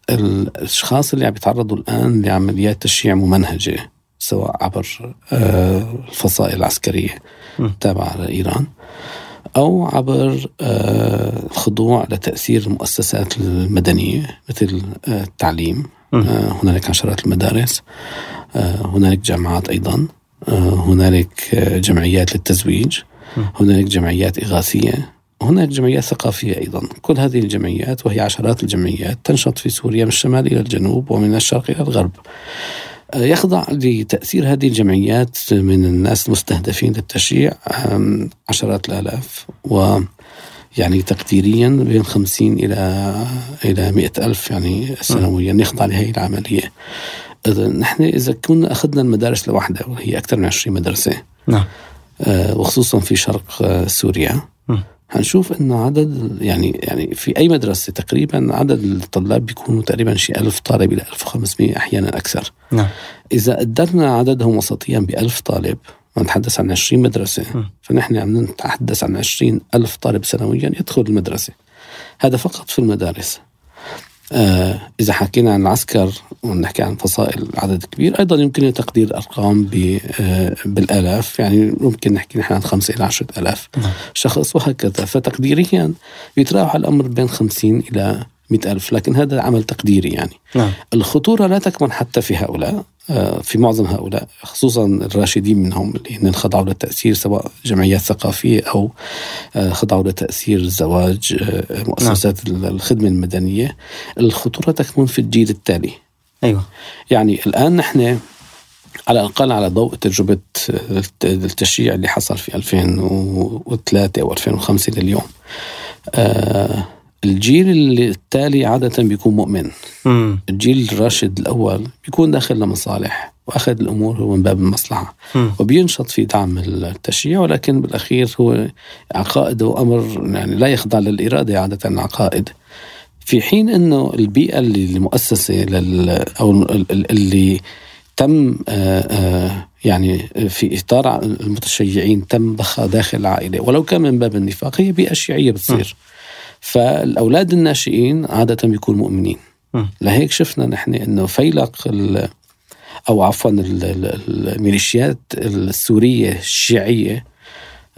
الأشخاص اللي عم يتعرضوا الآن لعمليات تشييع ممنهجة سواء عبر آه، الفصائل العسكرية. التابعة لإيران أو عبر آه، الخضوع لتأثير المؤسسات المدنية مثل آه، التعليم. آه، هنالك عشرات المدارس آه، هنالك جامعات أيضا آه، هنالك آه، جمعيات للتزويج. هنالك جمعيات إغاثية هناك جمعيات ثقافية أيضا. كل هذه الجمعيات وهي عشرات الجمعيات تنشط في سوريا من الشمال إلى الجنوب ومن الشرق إلى الغرب. آه، يخضع لتأثير هذه الجمعيات من الناس المستهدفين للتشييع عشرات الآلاف و يعني تقديريا بين 50 إلى إلى 100 ألف يعني سنويا يخضع لهذه العملية. إذا نحن إذا كنا أخذنا المدارس لوحدها وهي أكثر من 20 مدرسة. نعم. آه، وخصوصا في شرق آه، سوريا. هنشوف انه عدد يعني يعني في أي مدرسة تقريبا عدد الطلاب بيكونوا تقريبا شي 1000 طالب إلى 1500 أحيانا أكثر. نعم. إذا قدرنا عددهم وسطيا ب 1000 طالب ونتحدث عن 20 مدرسة. م. فنحن عم نتحدث عن 20 ألف طالب سنويا يدخل المدرسة. هذا فقط في المدارس. آه إذا حكينا عن العسكر ونحكي عن فصائل عدد كبير أيضا يمكن تقدير الأرقام ب- آه بالآلاف. يعني ممكن نحكي نحن عن خمسة إلى عشرة آلاف. نعم. شخص وهكذا. فتقديريا يتراوح الأمر بين خمسين إلى مئة ألف لكن هذا عمل تقديري يعني. نعم. الخطورة لا تكمن حتى في هؤلاء آه، في معظم هؤلاء خصوصا الراشدين منهم اللي هن خضعوا للتأثير سواء جمعيات ثقافية أو آه، خضعوا لتأثير الزواج آه، مؤسسات الخدمة المدنية. الخطورة تكمن في الجيل التالي. أيوة. يعني الآن نحن على الأقل على ضوء تجربة الت- التشييع اللي حصل في 2003 أو 2005 لليوم. آه، الجيل اللي التالي عادة بيكون مؤمن. مم. الجيل الراشد الأول بيكون داخل لمصالح وأخذ الأمور هو من باب المصلحة. مم. وبينشط في دعم التشييع ولكن بالأخير هو عقائده أمر يعني لا يخضع للإرادة عادة العقائد في حين أنه البيئة اللي المؤسسة لل أو ال- ال- اللي تم آه، آه، يعني في إطار المتشيعين تم ضخها داخل العائلة. ولو كان من باب النفاق هي بيئة شيعية بتصير. فالأولاد الناشئين عادة بيكونوا مؤمنين. لهيك شفنا نحن إنه فيلق ال- أو عفوا الميليشيات السورية الشيعية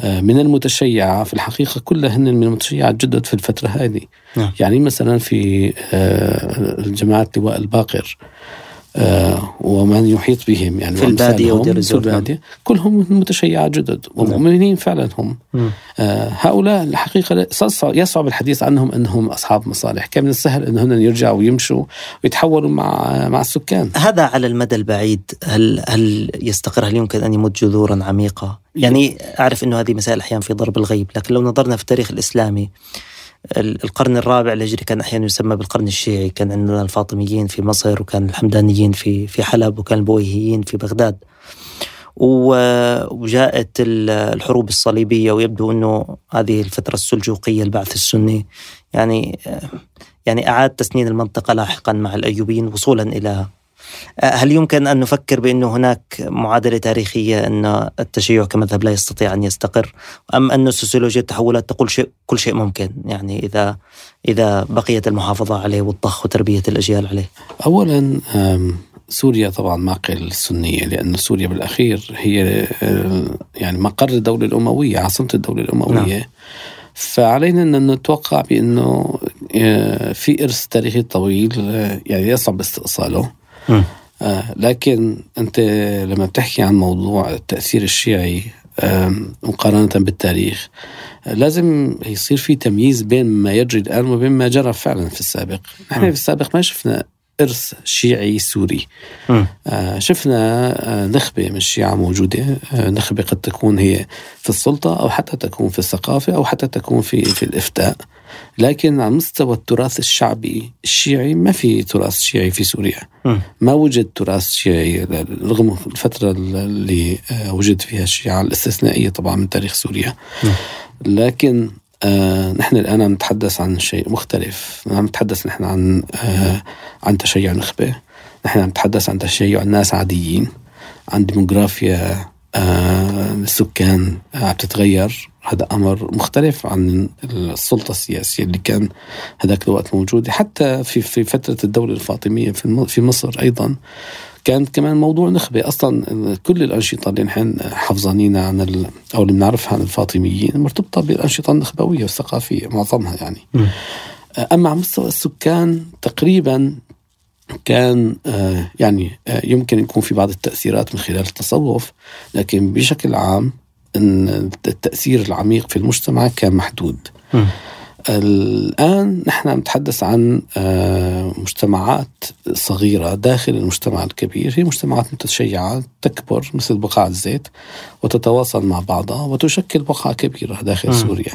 آه، من المتشيعة في الحقيقة كلها هن من المتشيعات جدد في الفترة هذه نعم. يعني مثلا في جماعة لواء الباقر آه، ومن يحيط بهم يعني في البادية ودير الزور البادية كلهم متشيعات جدد نعم. ومؤمنين فعلا هم. آه هؤلاء الحقيقة يصعب الحديث عنهم أنهم أصحاب مصالح. كان من السهل أنهم يرجعوا ويمشوا ويتحولوا مع مع السكان؟ هذا على المدى البعيد. هل هل يستقر؟ هل يمكن أن يمد جذورا عميقة؟ يعني أعرف أنه هذه مسائل أحيانا في ضرب الغيب لكن لو نظرنا في التاريخ الإسلامي القرن الرابع الهجري كان أحيانا يسمى بالقرن الشيعي. كان عندنا الفاطميين في مصر وكان الحمدانيين في في حلب وكان البويهيين في بغداد. وجاءت الحروب الصليبية ويبدو إنه هذه الفترة السلجوقية البعث السني. يعني يعني أعاد تسنين المنطقة لاحقا مع الأيوبيين وصولا إلى هل يمكن أن نفكر بأنه هناك معادلة تاريخية أن التشيع كمذهب لا يستطيع أن يستقر؟ أم أن سوسيولوجيا التحولات تقول شيء كل شيء ممكن يعني إذا إذا بقيت المحافظة عليه والضخ وتربية الأجيال عليه؟ أولا سوريا طبعا معقل السنية لأن سوريا بالأخير هي يعني مقر الدولة الأموية عاصمة الدولة الأموية. نعم. فعلينا أن نتوقع بأنه في إرث تاريخي طويل يعني يصعب استئصاله. آه لكن أنت لما بتحكي عن موضوع التأثير الشيعي مقارنة بالتاريخ لازم يصير في تمييز بين ما يجري الآن وبين ما جرى فعلا في السابق. نحن في السابق ما شفنا إرث شيعي سوري. آه شفنا آه نخبة من الشيعة موجودة. آه نخبة قد تكون هي في السلطة أو حتى تكون في الثقافة أو حتى تكون في, في الإفتاء. لكن على مستوى التراث الشعبي الشيعي ما في تراث شيعي في سوريا. ما وجد تراث شيعي رغم الفترة اللي آه، وجد فيها الشيعة الاستثنائية طبعا من تاريخ سوريا. لكن آه نحن الآن عم نتحدث عن شيء مختلف. عم نتحدث نحن عن آه عن تشيع نخبة نحن عم نتحدث عن تشيع ناس عاديين. عن ديموغرافيا آه السكان عم تتغير. هذا أمر مختلف عن السلطة السياسية اللي كان هذاك الوقت موجودة. حتى في في فترة الدولة الفاطمية في في مصر أيضا كانت كمان موضوع نخبة أصلا كل الأنشطة اللي نحن حافظانينها عن ال... أو اللي بنعرفها عن الفاطميين مرتبطة بالأنشطة النخبوية والثقافية معظمها يعني م. أما على مستوى السكان تقريبا كان آه، يعني آه، يمكن يكون في بعض التأثيرات من خلال التصوف لكن بشكل عام أن التأثير العميق في المجتمع كان محدود م. الآن نحن نتحدث عن آه، مجتمعات صغيرة داخل المجتمع الكبير. هي مجتمعات متشيعة تكبر مثل بقاع الزيت وتتواصل مع بعضها وتشكل بقعة كبيرة داخل م. سوريا.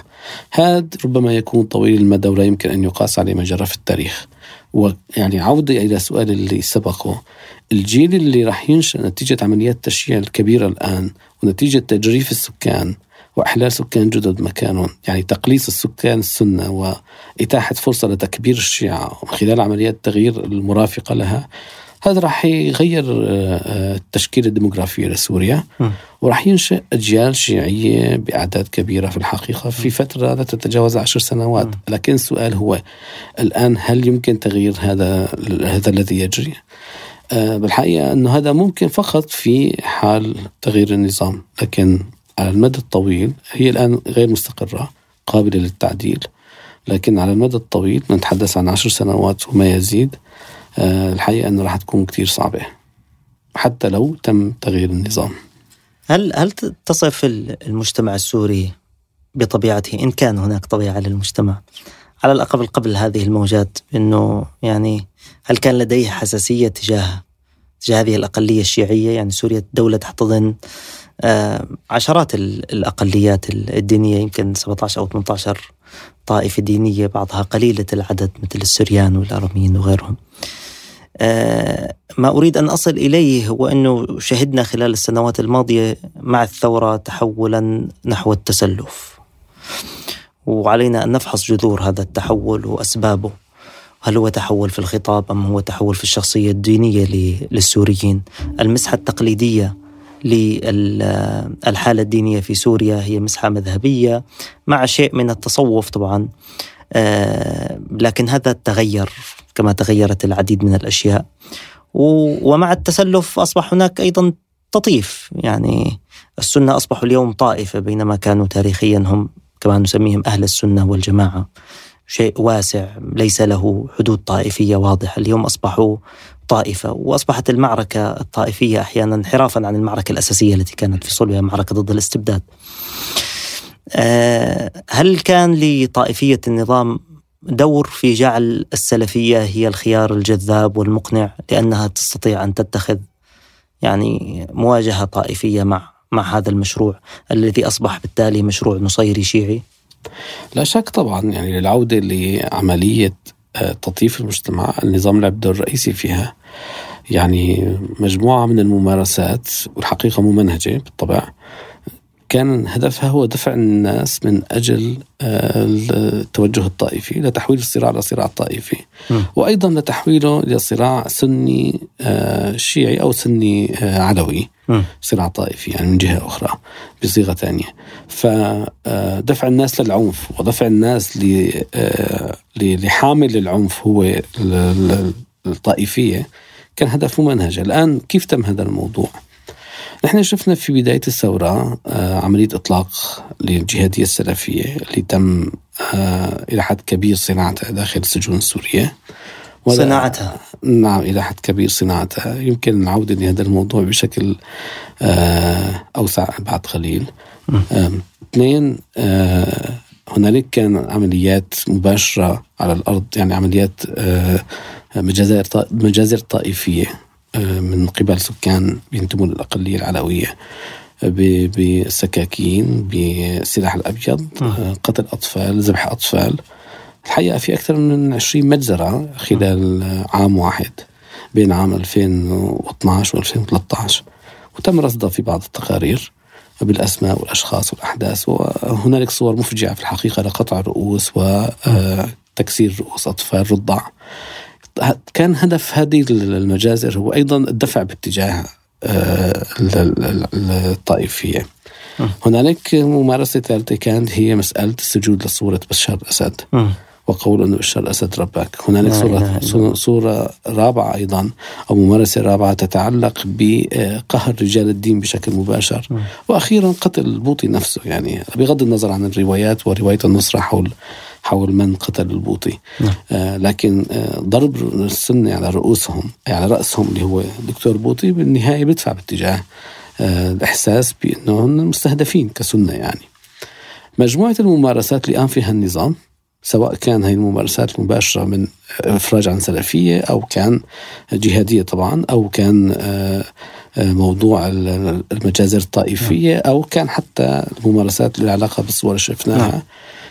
هذا ربما يكون طويل المدى ولا يمكن أن يقاس عليه ما جرى في التاريخ. ويعني عودة إلى سؤال اللي سبقه. الجيل اللي راح ينشأ نتيجة عمليات التشييع الكبيرة الآن ونتيجة تجريف السكان وإحلال سكان جدد مكانهم يعني تقليص السكان السنة وإتاحة فرصة لتكبير الشيعة من خلال عمليات التغيير المرافقة لها. هذا راح يغير آه، آه، التشكيلة الديموغرافية لسوريا. وراح ينشئ أجيال شيعية بأعداد كبيرة في الحقيقة في فترة لا تتجاوز عشر سنوات. لكن السؤال هو الآن هل يمكن تغيير هذا هذا الذي يجري؟ آه، بالحقيقة أنه هذا ممكن فقط في حال تغيير النظام. لكن على المدى الطويل هي الآن غير مستقرة قابلة للتعديل لكن على المدى الطويل نتحدث عن عشر سنوات وما يزيد آه، الحقيقة أنه راح تكون كتير صعبة حتى لو تم تغيير النظام. هل هل تصف المجتمع السوري بطبيعته إن كان هناك طبيعة للمجتمع على الأقل قبل هذه الموجات أنه يعني هل كان لديه حساسية تجاه تجاه هذه الأقلية الشيعية؟ يعني سوريا دولة تحتضن عشرات الأقليات الدينية يمكن 17 أو 18 طائفة دينية بعضها قليلة العدد مثل السريان والأراميين وغيرهم. آه، ما أريد أن أصل إليه هو أنه شهدنا خلال السنوات الماضية مع الثورة تحولا نحو التسلف. وعلينا أن نفحص جذور هذا التحول وأسبابه. هل هو تحول في الخطاب أم هو تحول في الشخصية الدينية للسوريين؟ المسحة التقليدية للحالة الدينية في سوريا هي مسحة مذهبية مع شيء من التصوف طبعا. آه، لكن هذا تغير كما تغيرت العديد من الأشياء. ومع التسلف أصبح هناك أيضا تطيف. يعني السنة أصبحوا اليوم طائفة بينما كانوا تاريخيا هم كما نسميهم أهل السنة والجماعة. شيء واسع ليس له حدود طائفية واضحة. اليوم أصبحوا طائفة وأصبحت المعركة الطائفية أحيانا انحرافا عن المعركة الأساسية التي كانت في صلبها معركة ضد الاستبداد آه، هل كان لطائفية النظام دور في جعل السلفية هي الخيار الجذاب والمقنع لأنها تستطيع أن تتخذ يعني مواجهة طائفية مع مع هذا المشروع الذي أصبح بالتالي مشروع نصيري شيعي؟ لا شك طبعا يعني للعودة لعملية آه، تطييف المجتمع النظام لعب دور رئيسي فيها يعني مجموعة من الممارسات والحقيقة ممنهجة بالطبع كان هدفها هو دفع الناس من أجل آه، التوجه الطائفي لتحويل الصراع لصراع طائفي م. وأيضا لتحويله لصراع سني آه، شيعي أو سني آه، علوي. صراع طائفي يعني من جهة أخرى بصيغة ثانية فدفع الناس للعنف ودفع الناس لحامل العنف هو الطائفية كان هدف ممنهج الآن كيف تم هذا الموضوع؟ نحن شفنا في بداية الثورة آه، عملية إطلاق للجهادية السلفية اللي تم آه، إلى حد كبير صناعتها داخل السجون السورية. صناعتها؟ نعم إلى حد كبير صناعتها. يمكن العودة لهذا الموضوع بشكل آه، أوسع بعد قليل. اثنين هنالك كان عمليات مباشرة على الأرض يعني عمليات مجازر مجازر طائفية من قبل سكان بينتموا للأقلية العلوية بالسكاكين بالسلاح الأبيض قتل أطفال ذبح أطفال. الحقيقة في أكثر من 20 مجزرة خلال عام واحد بين عام 2012 و 2013 وتم رصدها في بعض التقارير بالأسماء والأشخاص والأحداث وهنالك صور مفجعة في الحقيقة لقطع الرؤوس وتكسير رؤوس أطفال رضع. كان هدف هذه المجازر هو أيضا الدفع باتجاه آه، الطائفية. هنالك ممارسة ثالثة كانت هي مسألة السجود لصورة بشار الأسد. وقول أنه بشار الأسد ربك هنالك صورة, صورة رابعة أيضا أو ممارسة رابعة تتعلق بقهر رجال الدين بشكل مباشر. وأخيرا قتل البوطي نفسه يعني بغض النظر عن الروايات ورواية النصرة حول حول من قتل البوطي نعم. آه لكن آه ضرب السنة على رؤوسهم على رأسهم اللي هو الدكتور بوطي بالنهاية بيدفع باتجاه آه الإحساس بأنهم مستهدفين كسنة يعني مجموعة الممارسات اللي قام فيها النظام سواء كان هاي الممارسات المباشرة من إفراج عن سلفية أو كان جهادية طبعا أو كان آه، آه، موضوع المجازر الطائفية نعم. أو كان حتى الممارسات اللي علاقة بالصور اللي شفناها نعم.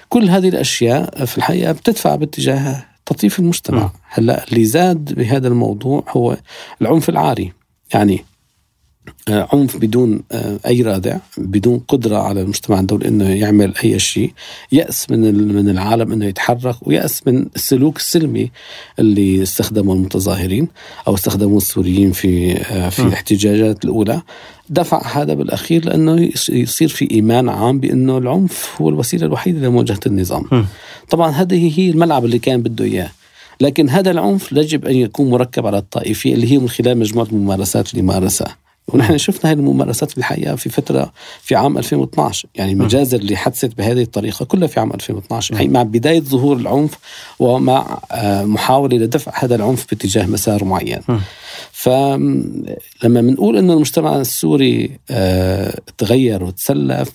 كل هذه الأشياء في الحقيقة بتدفع باتجاه تطيف المجتمع. هلأ اللي زاد بهذا الموضوع هو العنف العاري. يعني عنف بدون آه، أي رادع بدون قدرة على المجتمع الدولي إنه يعمل أي شيء. يأس من من العالم إنه يتحرك ويأس من السلوك السلمي اللي استخدمه المتظاهرين أو استخدموه السوريين في آه، في الاحتجاجات الأولى. دفع هذا بالأخير لأنه يصير في إيمان عام بإنه العنف هو الوسيلة الوحيدة لمواجهة النظام. طبعا هذه هي الملعب اللي كان بده إياه. لكن هذا العنف يجب أن يكون مركب على الطائفية اللي هي من خلال مجموعة الممارسات اللي مارسها. ونحن شفنا هذه الممارسات في الحقيقة في فترة في عام 2012 يعني المجازر اللي حدثت بهذه الطريقة كلها في عام 2012 يعني مع بداية ظهور العنف ومع آه، محاولة لدفع هذا العنف باتجاه مسار معين. فلما بنقول إنه المجتمع السوري آه، تغير وتسلف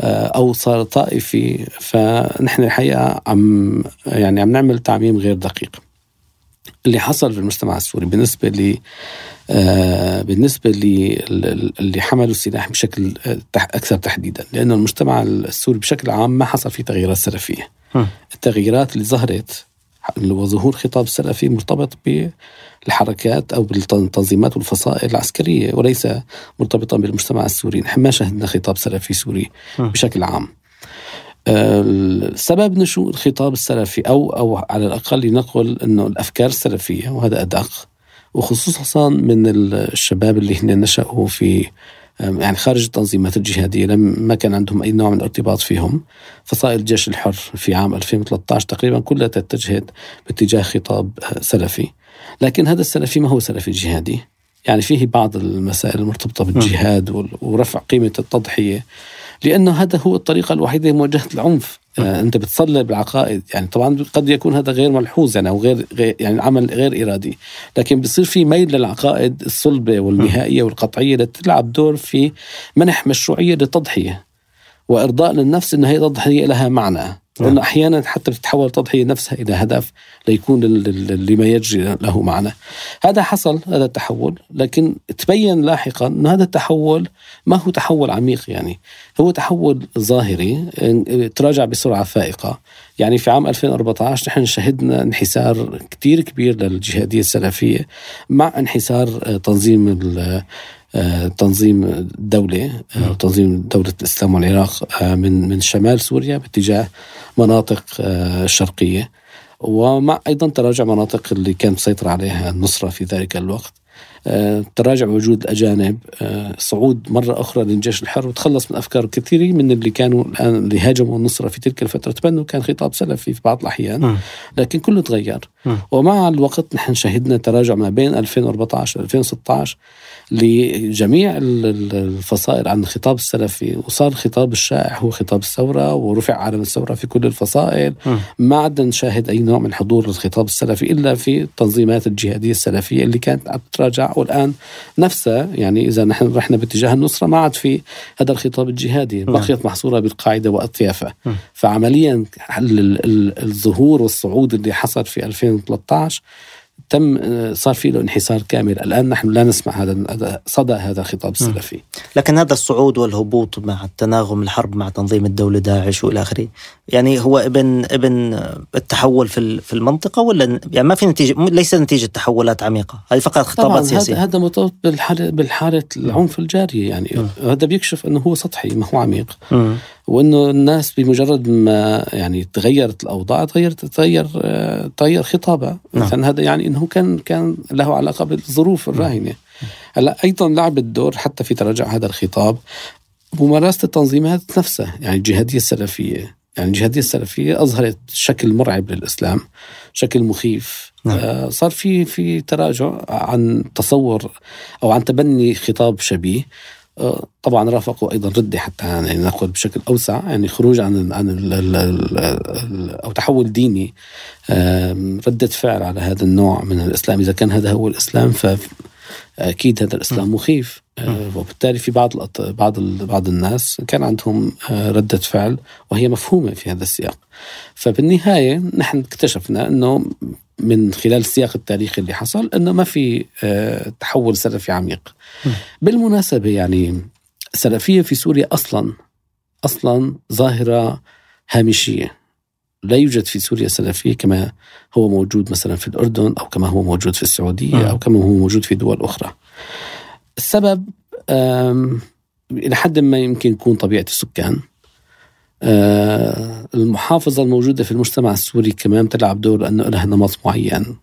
آه، أو صار طائفي فنحن الحقيقة عم يعني عم نعمل تعميم غير دقيق. اللي حصل في المجتمع السوري بالنسبة بالنسبة اللي حملوا السلاح بشكل آه، أكثر تحديدا لأن المجتمع السوري بشكل عام ما حصل فيه تغييرات سلفية. التغييرات اللي ظهرت وظهور خطاب سلفي مرتبط بالحركات أو بالتنظيمات والفصائل العسكرية وليس مرتبطا بالمجتمع السوري. نحن ما شهدنا خطاب سلفي سوري بشكل عام. آه، سبب نشوء الخطاب السلفي أو أو على الأقل لنقل إنه الأفكار السلفية وهذا أدق. وخصوصا من الشباب اللي هن نشأوا في يعني خارج التنظيمات الجهادية لم ما كان عندهم أي نوع من الارتباط فيهم. فصائل الجيش الحر في عام 2013 تقريبا كلها اتجهت باتجاه خطاب سلفي. لكن هذا السلفي ما هو سلفي جهادي. يعني فيه بعض المسائل المرتبطة بالجهاد ورفع قيمة التضحية لأنه هذا هو الطريقة الوحيدة لمواجهة العنف. آه أنت بتصلب العقائد يعني طبعا قد يكون هذا غير ملحوظ يعني أو غير, غير يعني عمل غير إرادي. لكن بصير في ميل للعقائد الصلبة والنهائية والقطعية لتلعب دور في منح مشروعية للتضحية وإرضاء للنفس أن هي تضحية لها معنى. نعم. أحيانا حتى بتتحول التضحية نفسها إلى هدف ليكون لما يجري له معنى. هذا حصل هذا التحول لكن تبين لاحقا أن هذا التحول ما هو تحول عميق يعني. هو تحول ظاهري تراجع بسرعة فائقة. يعني في عام 2014 نحن شهدنا انحسار كتير كبير للجهادية السلفية مع انحسار تنظيم آه، تنظيم الدولة آه، تنظيم دولة الإسلام والعراق آه، من من شمال سوريا باتجاه مناطق الشرقية ومع أيضا تراجع مناطق اللي كانت مسيطرة عليها النصرة في ذلك الوقت. تراجع وجود الأجانب صعود مرة أخرى للجيش الحر وتخلص من أفكار كثيرة من اللي كانوا الآن اللي هاجموا النصرة في تلك الفترة. تبنوا كان خطاب سلفي في بعض الأحيان لكن كله تغير. ومع الوقت نحن شهدنا تراجع ما بين 2014 و 2016 لجميع الفصائل عن الخطاب السلفي. وصار الخطاب الشائع هو خطاب الثورة ورفع علم الثورة في كل الفصائل. ما عدنا نشاهد أي نوع من حضور الخطاب السلفي إلا في التنظيمات الجهادية السلفية اللي كانت عم تتراجع والآن نفسها يعني إذا نحن رحنا باتجاه النصرة ما عاد في هذا الخطاب الجهادي. بقيت محصورة بالقاعدة وأطيافها فعمليا الظهور والصعود اللي حصل في 2013 تم صار في له انحسار كامل. الآن نحن لا نسمع هذا صدى هذا الخطاب السلفي لكن هذا الصعود والهبوط مع التناغم الحرب مع تنظيم الدولة داعش وإلى آخره يعني هو ابن ابن التحول في في المنطقة ولا يعني ما في نتيجة ليس نتيجة تحولات عميقة. هذه فقط خطابات سياسية. هذا مرتبط بالحاله بالحاله العنف الجاريه يعني م. هذا بيكشف أنه هو سطحي ما هو عميق. م. وإنه الناس بمجرد ما يعني تغيرت الأوضاع تغيرت تغير تغير خطابها. نعم. مثلا هذا يعني إنه كان كان له علاقة بالظروف الراهنة. هلأ أيضا لعبت دور حتى في تراجع هذا الخطاب ممارسه التنظيمات نفسها يعني الجهادية السلفية. يعني الجهادية السلفية أظهرت شكل مرعب للإسلام شكل مخيف. نعم. آه صار في في تراجع عن تصور أو عن تبني خطاب شبيه. طبعا رافقوا أيضا ردة حتى يعني نقول بشكل أوسع يعني خروج عن عن ال ال ال أو تحول ديني ردة فعل على هذا النوع من الإسلام. إذا كان هذا هو الإسلام فأكيد هذا الإسلام مخيف. آه، وبالتالي في بعض بعض بعض الناس كان عندهم آه، ردة فعل وهي مفهومة في هذا السياق فبالنهاية نحن اكتشفنا إنه من خلال السياق التاريخي اللي حصل إنه ما في آه، تحول سلفي عميق. بالمناسبة يعني السلفيه في سوريا أصلا أصلا ظاهرة هامشية. لا يوجد في سوريا سلفية كما هو موجود مثلا في الأردن أو كما هو موجود في السعودية أو كما هو موجود في دول أخرى. السبب إلى حد ما يمكن يكون طبيعة السكان. آه، المحافظة الموجودة في المجتمع السوري كمان تلعب دور لأنه لها نمط معين.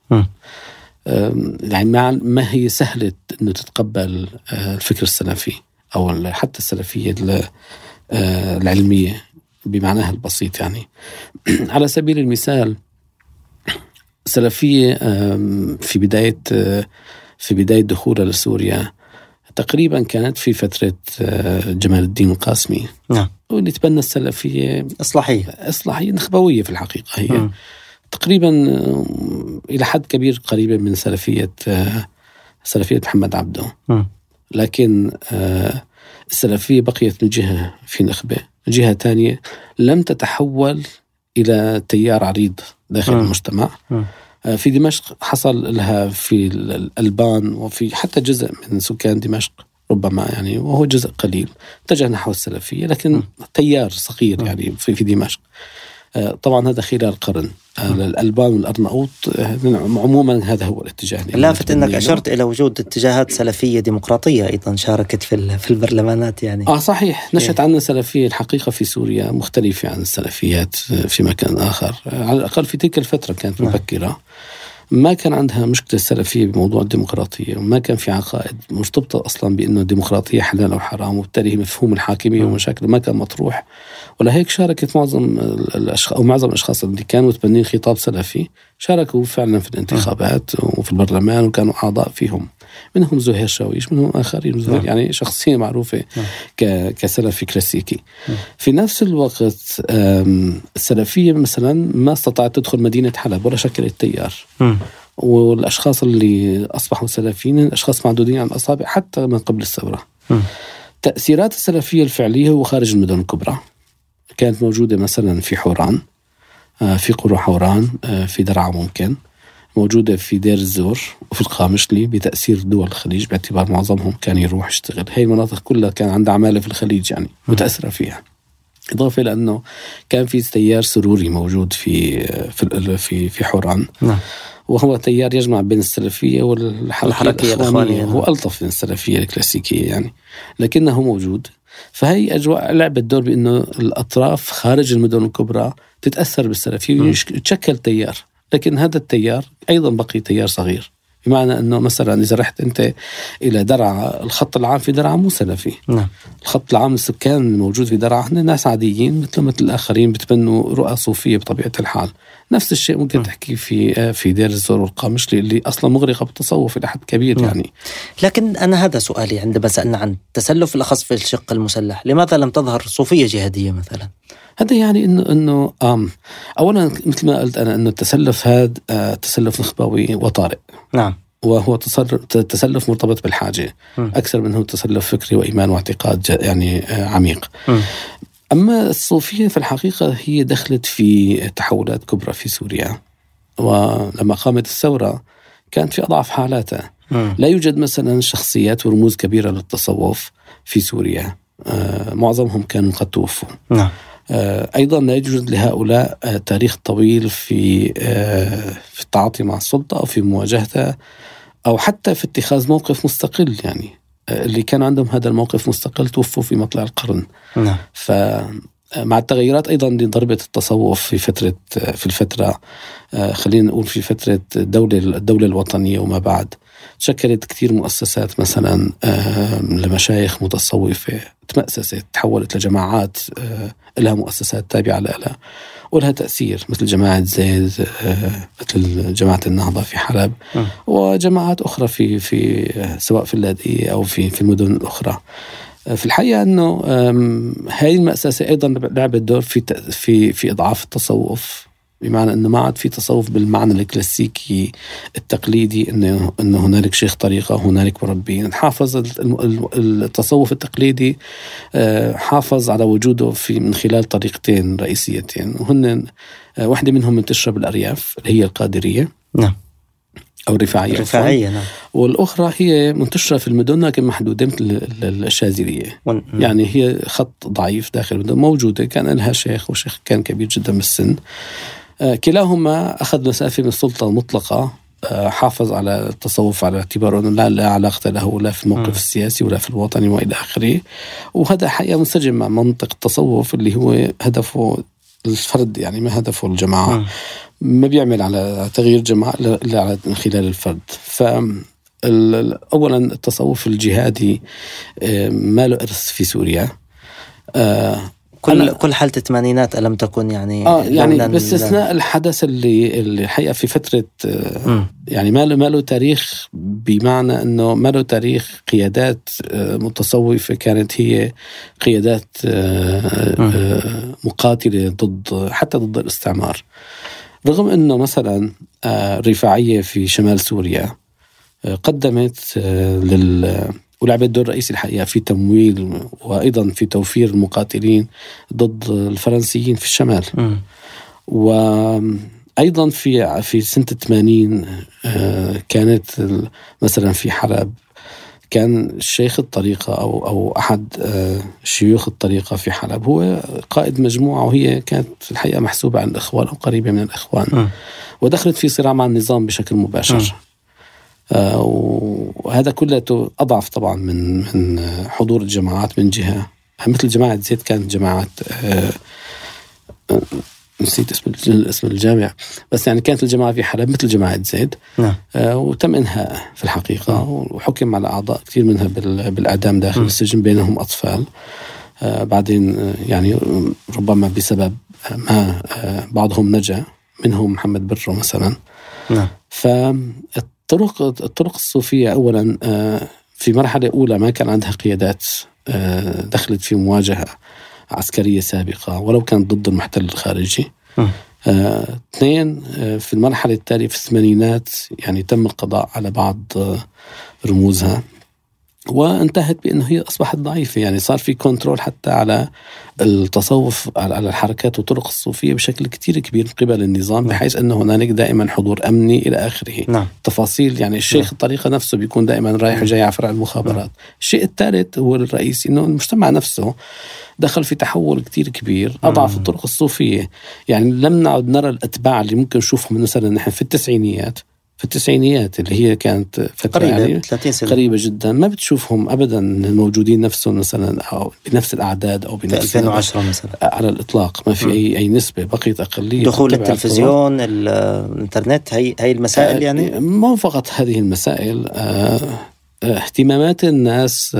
يعني ما هي سهلة أنه تتقبل آه، الفكر السلفي أو حتى السلفية آه، العلمية بمعناها البسيط يعني. على سبيل المثال السلفية في بداية في بداية دخولها لسوريا تقريبا كانت في فترة جمال الدين القاسمي نعم واللي تبنى السلفية إصلاحية إصلاحية نخبوية في الحقيقة هي م. تقريبا إلى حد كبير قريبه من سلفية سلفية محمد عبده م. لكن السلفية بقيت من جهة في نخبة جهة ثانية لم تتحول إلى تيار عريض داخل م. المجتمع م. في دمشق حصل لها في الألبان وفي حتى جزء من سكان دمشق ربما يعني وهو جزء قليل. اتجه نحو السلفية لكن تيار صغير يعني في, دمشق. آه، طبعا هذا خلال القرن آه، الألبان والأرناؤوط آه، عموما هذا هو الاتجاه لافت أنك أشرت إلى وجود اتجاهات سلفية ديمقراطية أيضا شاركت في في البرلمانات يعني. آه صحيح. نشأت عنا سلفية الحقيقة في سوريا مختلفة عن السلفيات في مكان آخر. على الأقل في تلك الفترة كانت نعم. مبكرة. ما كان عندها مشكلة السلفية بموضوع الديمقراطية وما كان في عقائد مرتبطة أصلا بأنه الديمقراطية حلال أو حرام وبالتالي مفهوم الحاكمية ومشاكل ما كان مطروح. ولهيك شاركت معظم الأشخاص أو معظم الأشخاص اللي كانوا متبنين خطاب سلفي شاركوا فعلا في الانتخابات وفي البرلمان وكانوا أعضاء فيهم. منهم زهير شاويش منهم آخرين. زهير يعني شخصية معروفة كسلفي كلاسيكي. في نفس الوقت السلفية مثلا ما استطاعت تدخل مدينة حلب ولا شكلت تيار والأشخاص اللي أصبحوا سلفيين أشخاص معدودين على الأصابع حتى من قبل الثورة. تأثيرات السلفية الفعلية هو خارج المدن الكبرى. كانت موجودة مثلا في حوران. في قرى حوران آه، في درعا ممكن موجودة في دير الزور وفي القامشلي بتأثير دول الخليج باعتبار معظمهم كان يروح يشتغل. هي المناطق كلها كان عندها عمالة في الخليج يعني متأثرة فيها. إضافة إلى أنه كان في تيار سروري موجود في في في, في حوران. نعم. وهو تيار يجمع بين السلفية والحركية الإخوانية هو نعم. ألطف من السلفية الكلاسيكية يعني. لكنه موجود. فهي أجواء لعبت دور بأنه الأطراف خارج المدن الكبرى تتأثر بالسلفية ويتشكل تيار. لكن هذا التيار أيضا بقي تيار صغير. بمعنى أنه مثلا إذا رحت أنت إلى درعا الخط العام في درعا مو سلفي. نعم. الخط العام السكان الموجود في درعا هن ناس عاديين مثل مثل الآخرين بتبنوا رؤى صوفية بطبيعة الحال. نفس الشيء ممكن تحكي في في دير الزور والقامشلي اللي أصلا مغرقة بالتصوف إلى حد كبير نعم. يعني. لكن أنا هذا سؤالي عندما سألنا عن التسلف الأخص في الشق المسلح لماذا لم تظهر صوفية جهادية مثلا؟ هذا يعني انه إنه آم اولا مثل ما قلت أنا إنه التسلف هذا آه تسلف نخبوي وطارئ. نعم. وهو تسلف مرتبط بالحاجة. م. أكثر منه تسلف فكري وإيمان واعتقاد يعني آه عميق. م. أما الصوفية في الحقيقة هي دخلت في تحولات كبرى في سوريا. ولما قامت الثورة كانت في أضعف حالاتها. م. لا يوجد مثلا شخصيات ورموز كبيرة للتصوف في سوريا. آه معظمهم كانوا قد توفوا. نعم. آه، أيضا لا يوجد لهؤلاء آه، تاريخ طويل في آه، في التعاطي مع السلطة أو في مواجهتها أو حتى في اتخاذ موقف مستقل يعني اللي كان عندهم هذا الموقف مستقل توفوا في مطلع القرن. نعم. ف مع التغيرات أيضا لضربة التصوف في فترة في الفترة خلينا نقول في فترة الدولة الدولة الوطنية وما بعد. تشكلت كثير مؤسسات مثلا لمشايخ متصوفة تمأسست تحولت لجماعات آه، لها مؤسسات تابعة لها. ولها تأثير مثل جماعة زيد آه، مثل جماعة النهضة في حلب وجماعات أخرى في في سواء في اللاذقية أو في في المدن الأخرى. في الحقيقة أنه هذه المأسسة أيضا لعبت دور في في في إضعاف التصوف. بمعنى إنه ما عاد في تصوف بالمعنى الكلاسيكي التقليدي إنه إنه هنالك شيخ طريقة هنالك مربين حافظ التصوف التقليدي آه، حافظ على وجوده في من خلال طريقتين رئيسيتين. وهن آه، واحدة منهم منتشره بالارياف اللي هي القادرية نعم. أو الرفاعية الرفاعية نعم. والأخرى هي منتشره في المدن لكن محدوده مثل الشاذليه ون... يعني هي خط ضعيف داخل المدن موجودة كان لها شيخ وشيخ كان كبير جدا بالسن. كلاهما أخذ مسافة من السلطة المطلقة. آه، حافظ على التصوف على اعتبار أنه لا, لا علاقة له لا في الموقف م. السياسي ولا في الوطني وإلى آخره. وهذا حقيقة منسجم مع منطق التصوف اللي هو هدفه الفرد يعني ما هدفه الجماعة. م. ما بيعمل على تغيير جماعة الا من خلال الفرد. ف اولا التصوف الجهادي آه، ما له إرث في سوريا. كل كل حالة الثمانينات ألم تكن يعني آه يعني باستثناء الحدث اللي اللي الحقيقة في فترة م. يعني ما له ما له تاريخ بمعنى إنه ما له تاريخ قيادات آه، متصوفة كانت هي قيادات آه، آه، مقاتلة ضد حتى ضد الاستعمار رغم إنه مثلا الرفاعيه في شمال سوريا قدمت لل ولعبت دور رئيسي الحقيقة في تمويل وأيضا في توفير المقاتلين ضد الفرنسيين في الشمال. م. وأيضا في في سنة 80 آه، كانت مثلا في حلب كان شيخ الطريقة أو أو أحد آه، شيوخ الطريقة في حلب هو قائد مجموعة وهي كانت الحقيقة محسوبة عن الإخوان أو قريبة من الإخوان م. ودخلت في صراع مع النظام بشكل مباشر م. آه، وهذا كله أضعف طبعا من من حضور الجماعات من جهة. مثل جماعة زيد كانت جماعات آه، آه، نسيت اسم اسم الجامع بس يعني كانت الجماعة في حلب مثل جماعة زيد نعم. وتم إنهاء في الحقيقة. نعم. وحكم على أعضاء كثير منها بالإعدام داخل نعم. السجن بينهم أطفال. بعدين يعني ربما بسبب ما بعضهم نجا منهم محمد برو مثلا. نعم. فالطرق الطرق الصوفية أولا آه، في مرحلة أولى ما كان عندها قيادات آه، دخلت في مواجهة عسكرية سابقة ولو كانت ضد المحتل الخارجي. آه، اثنين في المرحلة التالية في الثمانينات يعني تم القضاء على بعض رموزها وانتهت بانه هي أصبحت ضعيفة. يعني صار في كنترول حتى على التصوف على الحركات والطرق الصوفية بشكل كتير كبير من قبل النظام نعم. بحيث إنه هنالك دائما حضور أمني إلى آخره. نعم. تفاصيل يعني الشيخ نعم. الطريقة نفسه بيكون دائما رايح وجاي على فرع المخابرات. الشيء الثالث هو الرئيسي إنه المجتمع نفسه دخل في تحول كتير كبير أضعف مم. الطرق الصوفية. يعني لم نعد نرى الأتباع اللي ممكن نشوفهم مثلا نحن في التسعينيات. في التسعينيات اللي هي كانت فترة قريبة يعني 30 سنة. قريبة جدا. ما بتشوفهم أبدا الموجودين نفسهم مثلا أو بنفس الأعداد أو في بنفس 2010 مثلا. على الإطلاق. ما في مم. أي أي نسبة بقيت أقلية. دخول. التلفزيون ال- الإنترنت هي هي المسائل يعني؟ آه، مو فقط هذه المسائل. آه، آه، اهتمامات الناس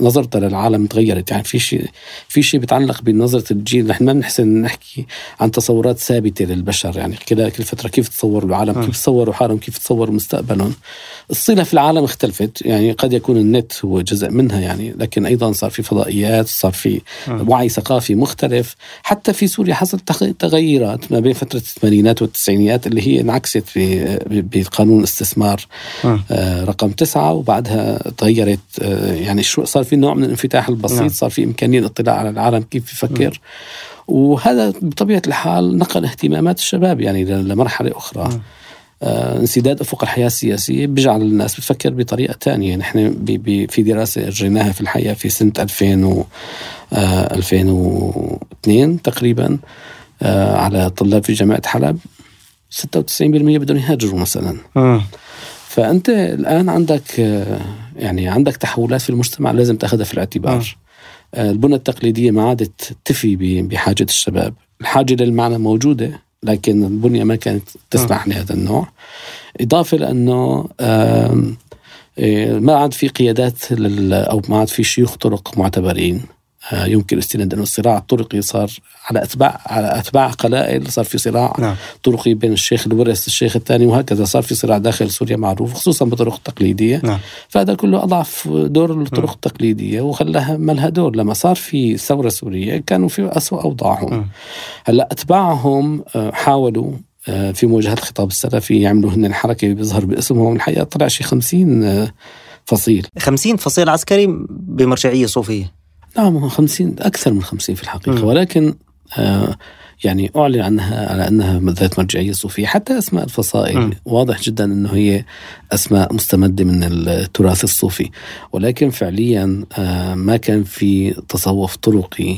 نظرتها للعالم تغيرت. يعني في شيء في شيء بيتعلق بنظرة الجيل. نحن ما بنحسن نحكي عن تصورات ثابتة للبشر. يعني كده كل فترة كيف تصوروا العالم؟ م. كيف تصوروا حالهم؟ كيف تصوروا مستقبلهم؟ الصلة في العالم اختلفت يعني قد يكون النت هو جزء منها يعني لكن أيضا صار في فضائيات صار في م. وعي ثقافي مختلف حتى في سوريا حصل تغ- تغيرات ما بين فترة الثمانينات والتسعينيات اللي هي انعكست في بقانون الاستثمار مم. آه، رقم تسعة وبعدها تغيرت آه، يعني شو صار في نوع من الانفتاح البسيط نعم. صار في إمكانية الاطلاع على العالم كيف يفكر وهذا بطبيعة الحال نقل اهتمامات الشباب يعني لمرحلة أخرى. آه، انسداد أفق الحياة السياسية بيجعل الناس بتفكر بطريقة ثانية نحن في دراسة أجريناها في الحقيقة في سنة 2000 و آه، 2002 تقريبا آه، على طلاب في جامعة حلب. 96% بدهم يهاجروا مثلا. فأنت الآن عندك آه، يعني عندك تحولات في المجتمع لازم تأخذها في. الاعتبار. آه، البنى التقليدية ما عادت تفي بحاجة الشباب. الحاجة للمعنى موجودة لكن البنية ما كانت تسمح لهذا النوع. إضافة لأنه آم، إيه، ما عاد في قيادات أو ما عاد في شيوخ طرق معتبرين. آه، يمكن الاستناد أنه الصراع الطرقي صار على اتباع على أتباع قلائل صار في صراع نعم. طرقي بين الشيخ الورث الشيخ الثاني وهكذا. صار في صراع داخل سوريا معروف خصوصا بالطرق التقليديه نعم. فهذا كله اضعف دور الطرق التقليديه وخلاها ما لها دور. لما صار في ثورة سورية كانوا في اسوء أوضاعهم. مم. هلأ أتباعهم آه، حاولوا آه، في مواجهة الخطاب السلفي يعملوا هن حركه بيظهر باسمهم. الحقيقة طلع شي 50 آه، فصيل. 50 فصيل عسكري بمرجعية صوفية. نعم هو 50 أكثر من 50 في الحقيقة مم. ولكن آه، يعني أعلن عنها على أنها ذات مرجعية صوفية حتى أسماء الفصائل مم. واضح جدا إنه هي أسماء مستمدة من التراث الصوفي ولكن فعليا آه، ما كان في تصوف طرقي آه،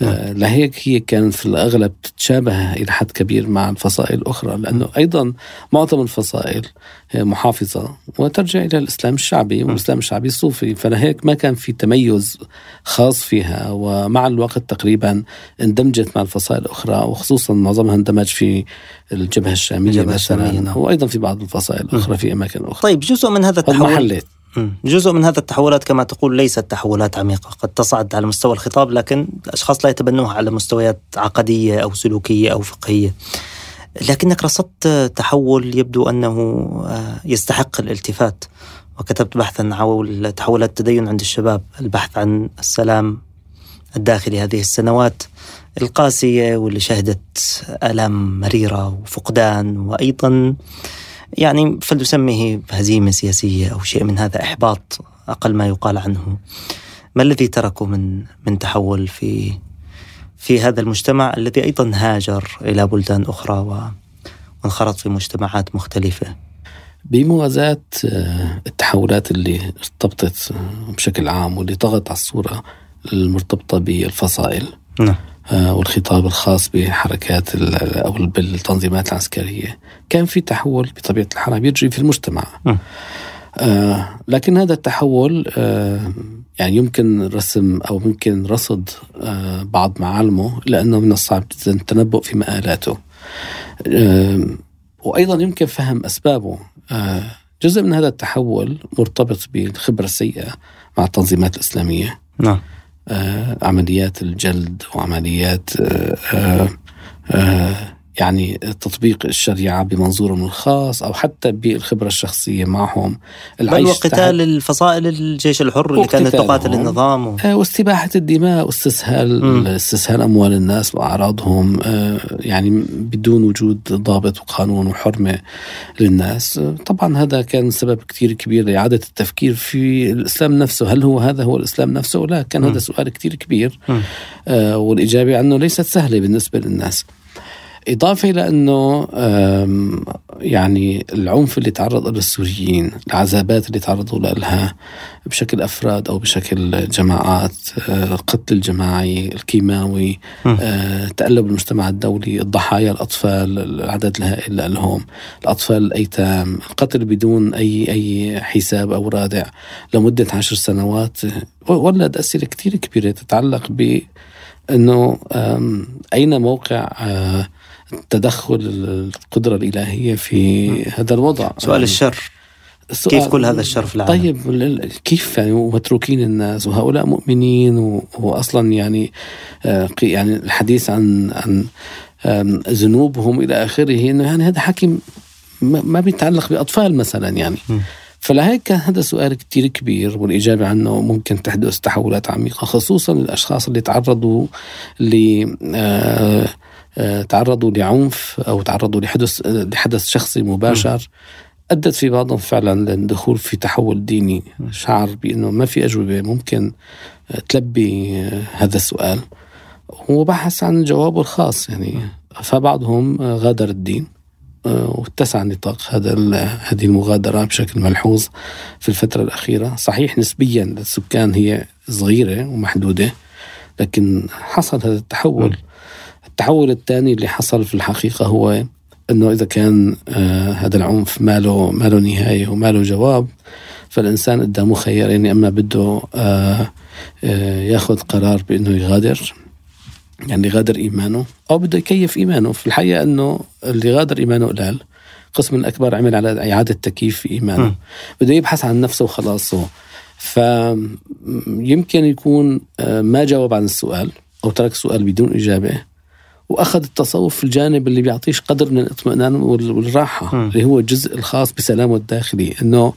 لهيك هي كان في الأغلب تتشابه إلى حد كبير مع الفصائل الاخرى لأنه أيضا معظم الفصائل هي محافظة وترجع إلى الإسلام الشعبي والإسلام الشعبي الصوفي فلهيك ما كان في تميز خاص فيها ومع الوقت تقريبا اندمجت مع الفصائل الأخرى وخصوصا معظمها اندمج في الجبهة الشامية الجبهة مثلا الشامية، نعم. وأيضا في بعض الفصائل الأخرى في أماكن أخرى طيب جزء من هذا التحول. جزء من هذا التحولات كما تقول ليست تحولات عميقة. قد تصعد على مستوى الخطاب لكن الأشخاص لا يتبنوها على مستويات عقدية أو سلوكية أو فقهية. لكنك رصدت تحول يبدو أنه آه، يستحق الالتفات. وكتبت بحثا حول تحولات التدين عند الشباب البحث عن السلام الداخلي هذه السنوات القاسية واللي شهدت آلام مريرة وفقدان وأيضا يعني فلنسميه هزيمة سياسية أو شيء من هذا إحباط أقل ما يقال عنه. ما الذي تركه من من تحول في في هذا المجتمع الذي أيضا هاجر إلى بلدان أخرى وانخرط في مجتمعات مختلفة؟ بموازاة آه، التحولات اللي ارتبطت آه، بشكل عام واللي طغت على الصورة المرتبطة بالفصائل نعم. والخطاب الخاص بحركات أو بالتنظيمات العسكرية. كان في تحول بطبيعة الحال بيجري في المجتمع. آه، لكن هذا التحول آه، يعني يمكن رسم أو ممكن رصد آه، بعض معالمه لأنه من الصعب جدا التنبؤ في مآلاته. آه، وأيضا يمكن فهم أسبابه. آه، جزء من هذا التحول مرتبط بالخبرة السيئة مع التنظيمات الإسلامية. نعم. آه، عمليات الجلد وعمليات آه، آه، آه، يعني تطبيق الشريعة بمنظورهم الخاص أو حتى بالخبرة الشخصية معهم. بل وقتال الفصائل الجيش الحر اللي كانت تقاتل النظام. و... آه، واستباحة الدماء واستسهال استسهال أموال الناس وأعراضهم آه، يعني بدون وجود ضابط وقانون وحرمة للناس. طبعا هذا كان سبب كثير كبير لإعادة التفكير في الإسلام نفسه. هل هو هذا هو الإسلام نفسه؟ لا كان هذا سؤال كثير كبير. آه والإجابة عنه ليست سهلة بالنسبة للناس. إضافة إلى أنه يعني العنف اللي تعرض له السوريين العذابات اللي تعرضوا لها بشكل أفراد أو بشكل جماعات القتل آه، الجماعي الكيماوي آه، تقلب المجتمع الدولي الضحايا الأطفال العدد الهائل لهم الأطفال الأيتام القتل بدون أي أي حساب أو رادع لمدة عشر سنوات ولد أسئلة كثير كبيرة تتعلق ب انه أين موقع آه، تدخل القدرة الإلهية في هذا الوضع. سؤال الشر. السؤال كيف كل هذا الشر في العالم؟ طيب كيف يعني ومتروكين الناس؟ وهؤلاء مؤمنين واصلا يعني آه، يعني الحديث عن عن ذنوبهم إلى آخره إنه يعني هذا حكي ما بيتعلق بأطفال مثلا يعني. فلهيك كان هذا سؤال كتير كبير والإجابة عنه ممكن تحدث تحولات عميقة خصوصا الأشخاص اللي تعرضوا ل آه، تعرضوا لعنف أو تعرضوا لحدث لحدث شخصي مباشر. أدت في بعضهم فعلا للدخول في تحول ديني. شعر بأنه ما في أجوبة ممكن تلبي هذا السؤال. وبحث عن جوابه الخاص يعني. فبعضهم غادر الدين آه، واتسع نطاق هذا هذه المغادرة بشكل ملحوظ في الفترة الأخيرة، صحيح نسبيا للسكان هي صغيرة ومحدودة لكن حصل هذا التحول. التحول الثاني اللي حصل في الحقيقة هو إنه إذا كان آه هذا العنف ما له ما له نهاية وما له جواب فالإنسان قدامه خيارين إما بده آه آه ياخذ قرار بإنه يغادر يعني يغادر إيمانه أو بده يكيف إيمانه. في الحقيقة إنه اللي غادر إيمانه قلال. قسم الأكبر عمل على إعادة تكييف في ايمانه بده يبحث عن نفسه وخلاص. فيمكن يكون آه، ما جاوب عن السؤال أو ترك السؤال بدون إجابة. وأخذ التصوف في الجانب اللي بيعطيش قدر من الاطمئنان والراحة م. اللي هو الجزء الخاص بسلامه الداخلي إنه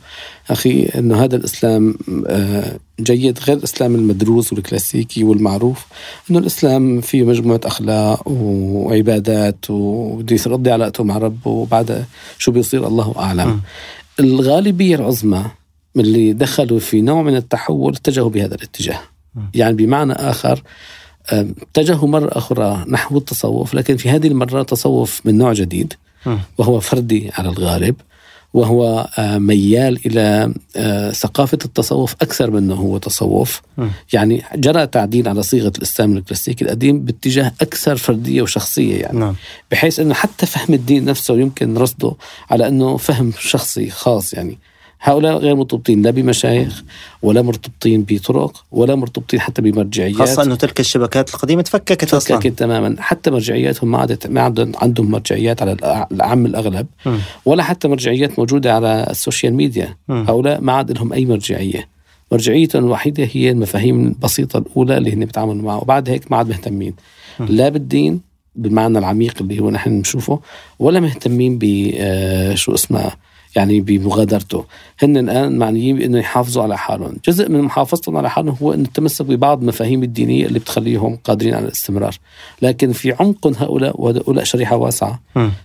أخي إنه هذا الإسلام آه، جيد غير الإسلام المدروس والكلاسيكي والمعروف إنه الإسلام فيه مجموعة أخلاق وعبادات وبده يرضي علاقته مع ربه وبعد شو بيصير الله أعلم م. الغالبية العظمى من اللي دخلوا في نوع من التحول اتجهوا بهذا الاتجاه م. يعني بمعنى آخر اتجهوا مرة أخرى نحو التصوف لكن في هذه المرة تصوف من نوع جديد وهو فردي على الغالب وهو ميال إلى ثقافة التصوف أكثر منه هو تصوف. يعني جرى تعديل على صيغة الإسلام الكلاسيكي القديم باتجاه أكثر فردية وشخصية يعني. نعم. بحيث أنه حتى فهم الدين نفسه يمكن رصده على أنه فهم شخصي خاص يعني. هؤلاء غير مرتبطين لا بمشايخ ولا مرتبطين بطرق ولا مرتبطين حتى بمرجعيات. خاصة أنه تلك الشبكات القديمة تفككت أصلا. تفككت تماما. حتى مرجعياتهم ما عادت ما عندهم مرجعيات على العام الأغلب. م. ولا حتى مرجعيات موجودة على ال social media. م. هؤلاء ما عاد لهم أي مرجعية. مرجعيتهم الوحيدة هي المفاهيم البسيطة الأولى اللي هن بيتعاملوا معها. وبعد هيك ما عاد مهتمين. م. لا بالدين بالمعنى العميق اللي هو نحن بنشوفه ولا مهتمين ب آه، شو اسمه يعني بمغادرته. هن الآن معنيين بأنه يحافظوا على حالهم. جزء من محافظتهم على حالهم هو أن التمسك ببعض المفاهيم الدينية اللي بتخليهم قادرين على الاستمرار. لكن في عمق هؤلاء وهؤلاء شريحة واسعة.